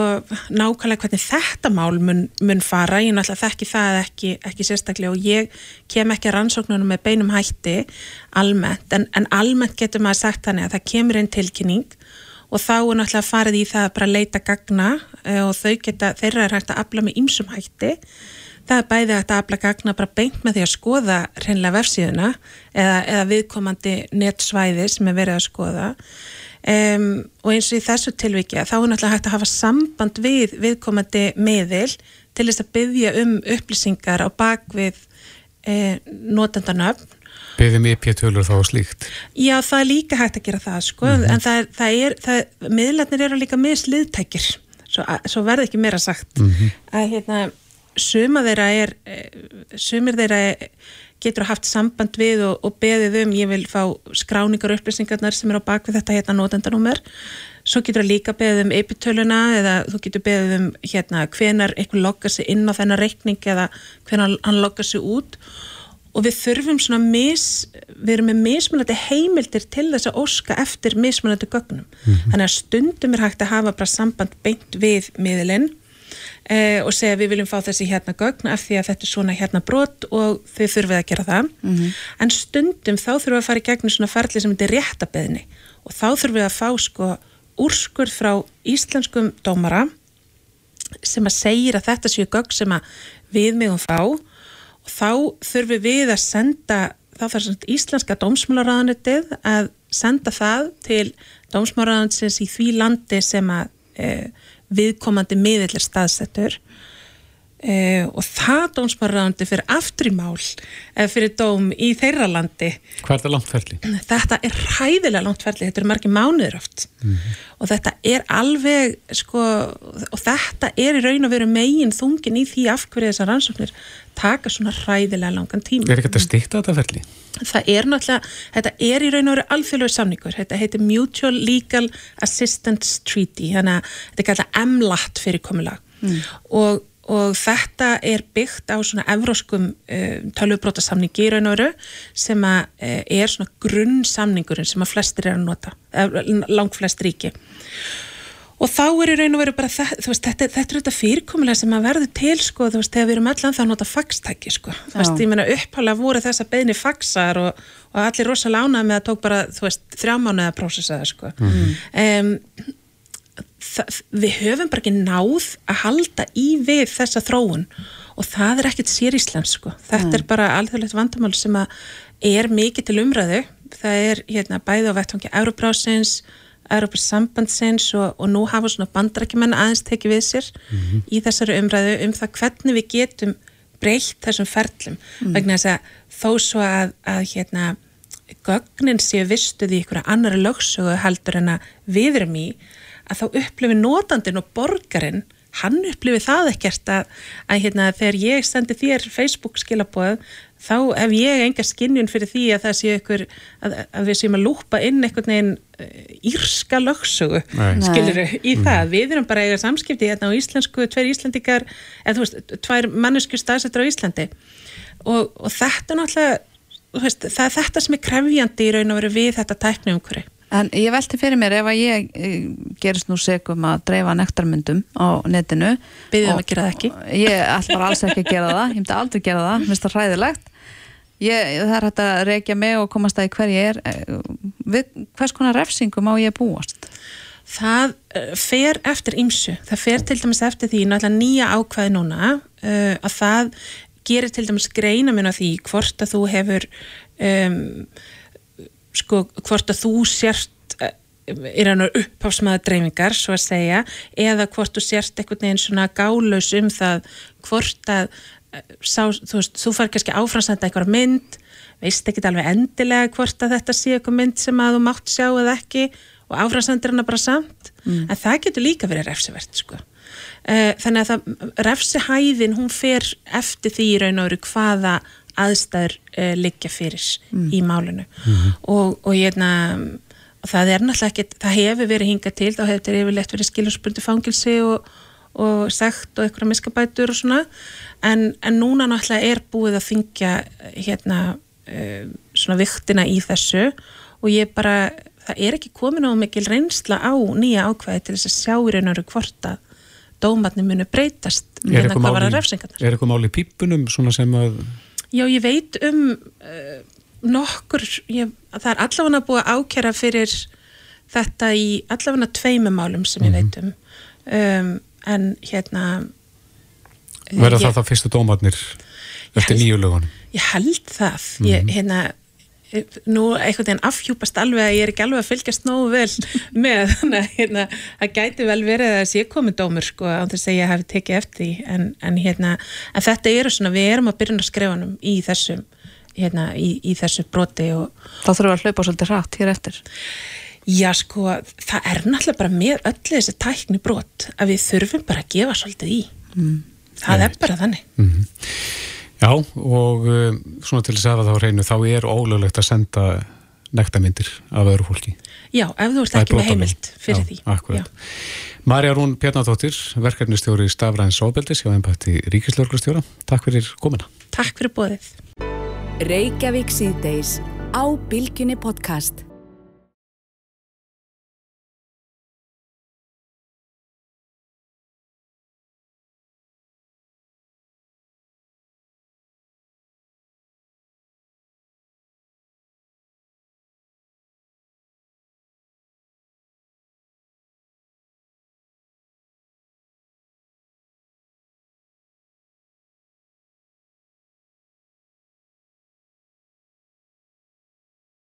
nákvæmlega hvernig þetta mál mun, mun fara, ég náttúrulega þekki það ekki, ekki sérstaklega og ég kem ekki að rannsóknunum með beinum hætti almennt, en, en almennt getur maður sagt þannig að það kemur inn tilkynning og þá er náttúrulega farið í það að bara leita gagna eh, og þau geta, þeirra er hægt að afla með ýmsum hætti. Það er bæði hægt að afla gagna bara beint með því að skoða hreinlega vefsíðuna eða, eða viðkomandi netsvæði sem er verið að skoða. Um, og eins og í þessu tilviki þá er náttúrulega hægt að hafa samband við viðkomandi miðil til þess að byggja um upplýsingar á bakvið eh, notendanöfn Beðum IP-tölur þá og slíkt. Já, það er líka hægt að gera það, sko, en það er, það er, það, miðlarnir eru líka misliðtækir, svo, svo verði ekki meira sagt, að hérna, suma þeirra er, sumir þeirra er, getur haft samband við og, og beðið um, ég vil fá skráningar og upplýsingarnar sem er á bakvið þetta hérna notendanúmer, svo getur það líka beðið um eipitöluna eða þú getur beðið um hérna hvenar einhver loggar sig inn á þennan reikning eða hvenar hann loggar sig út. og við þurfum svona mis, við erum með mismunandi heimildir til þess að óska eftir mismunandi gögnum. Þannig að stundum er hægt að hafa bara samband beint við miðlinn eh, og segja við viljum fá þessi hérna gögn af því að þetta er svona hérna brot og þau þurfið að gera það. En stundum þá þurfum við að fara í gegnum svona ferli sem þetta er réttabeðni og þá þurfum við að fá sko úrskurð frá íslenskum dómara sem að segir að þetta séu gögn sem að við megum fá og þá þurfum við að senda þá þarf svona íslenska dómsmálaráðanetið að senda það til dómsmálaráðanetins í því landi sem að e, viðkomandi miðill er staðsettur. E, og það dómsmálaráðaneti fyrir aftur í mál eða fyrir dóm í þeirra landi. Hvað er það langt ferli? þetta er hæðilega langt ferli, þetta eru margir mánuður oft. Og þetta er alveg sko, og þetta er í raun og veru megin þungin í því af hverju þessar rannsóknir taka svona hræðilega langan tíma Er ekki þetta stikta þetta ferli? það er náttúrulega, þetta er í raun og veru alþjóðlega samningur, þetta heitir Mutual Legal Assistance Treaty þannig að þetta er kallað MLAT fyrir komulag Mm. og, og þetta er byggt á svona evróskum uh, tölvubrótasamningi í raun og veru sem að uh, er svona grunnsamningurinn sem að flestir er að nota, uh, langt flest ríki og þá er í raun og veru bara veist, þetta, þetta er þetta fyrirkomulega sem að verður til sko, þú veist, þegar við erum allan það að nota faxtæki sko, þú veist, Já. ég meina upphálega voru þessa beðni faxar og, og allir rosa lánað með að tók bara, þú veist, þrjá mánuði að prósessa það sko um, það, við höfum bara ekki náð að halda í við þessa þróun og það er ekkert sér Íslands sko. þetta Nei. er bara alþjóðlegt vandamál sem að er mikið til umræðu það er hérna bæði á vettvangi Euróbrásins, Európas sambandsins og, og nú hafa svona bandarækjumenn aðeins tekið við sér í þessari umræðu um það hvernig við getum breytt þessum ferlum. Vegna þess að þó svo að, að hérna gögnin séu vistuð í einhverja annara lögsögu heldur en að við erum í að þá upplifi notandin og borgarinn hann upplifi það ekkert að, að hérna, þegar ég sendi þér Facebook skilabóð þá ef ég enga skinnjun fyrir því að það sé ykkur að, að við séum að lúpa inn einhvern veginn írska lögsögu Nei. skilur í Mm. það, við erum bara að eiga samskipti hérna á íslensku, tveir íslendingar eða þú veist, tvær mannesku staðsettur á Íslandi og, og þetta náttúrulega þú veist, það er þetta sem er krefjandi í raun og veru við þetta tækni umhverju En ég velti fyrir mér ef að ég eh, gerist nú segum að dreifa nektarmyndum á netinu Biðjum og- að gera það ekki. Ég ætla bara alls ekki að gera það, ég myndi aldrei gera það, mér finnst það hræðilegt ég, Það er hægt að reykja mig og komast að hver ég er Eh, við, Hvers konar refsingu má ég búast? Það uh, fer eftir ymsu, það fer til dæmis eftir því náttúrulega nýja ákvæði núna uh, að það gerir til dæmis greina minn á því hvort að þú hefur um, sko hvort að þú sért uh, í raun og upphásmaða dreifingar svo að segja, eða hvort þú sért einhvern veginn svona gálaus um það hvort að sá, þú veist, þú fær kannski áframsenda einhverja mynd, veist ekki alveg endilega hvort að þetta sé eitthvað mynd sem að þú mátt sjá eða ekki og áframsendir hana bara samt en það getur líka verið refsivert sko. uh, þannig að það refsihæðin hún fer eftir því í raun og veru hvaða aðstæður uh, liggja fyrir Mm. í málinu og, og ég það er náttúrulega ekki, það hefur verið hingað til, þá hefur þetta yfirleitt verið skilurspundi fangilsi og, og sekt og eitthvað miskabætur og svona. En, en núna náttúrulega er búið að þingja hérna uh, svona viktina í þessu. Og ég bara, það er ekki komin á mikil reynsla á nýja ákvæði til þess að sjá í raun og veru hvort að dómatni munu breytast Er eitthvað hvað var mál að í- pípunum svona sem að Já, ég veit um uh, nokkur, ég, það er allavega búið að ákjæra fyrir þetta í allavega tveimu málum sem ég veit um. um en hérna verða ég, það þá fyrstu dómarnir eftir nýju lögunum? Ég held það. Ég, Mhm. hérna nú einhvern veginn afhjúpast alveg að ég er ekki alveg að fylgjast nógu vel [LAUGHS] með þannig að hérna, það gæti vel verið að sé komið dómur sko á þess að ég hafi tekið eftir því. En, en hérna, en þetta eru svona við erum að byrja að skrifanum í þessum hérna, í, í þessu broti og þá þurfum við að hlaupa svolítið hratt hér eftir Já sko, það er náttúrulega bara með öllu þessi tækni brot að við þurfum bara að gefa svolítið í. Mm. það er bara þannig. Já, og um, svona til þess að það á hreinu þá er ólöglegt að senda nektarmyndir af öðru fólki. Já, ef þú ert er ekki með heimild fyrir Já, því. akkurat. Marja Rún Bjarnadóttir, verkefnistjóri Stafræns Óbeldis hjá embætti Ríkislörglustjóra Takk fyrir komina Takk fyrir bóðið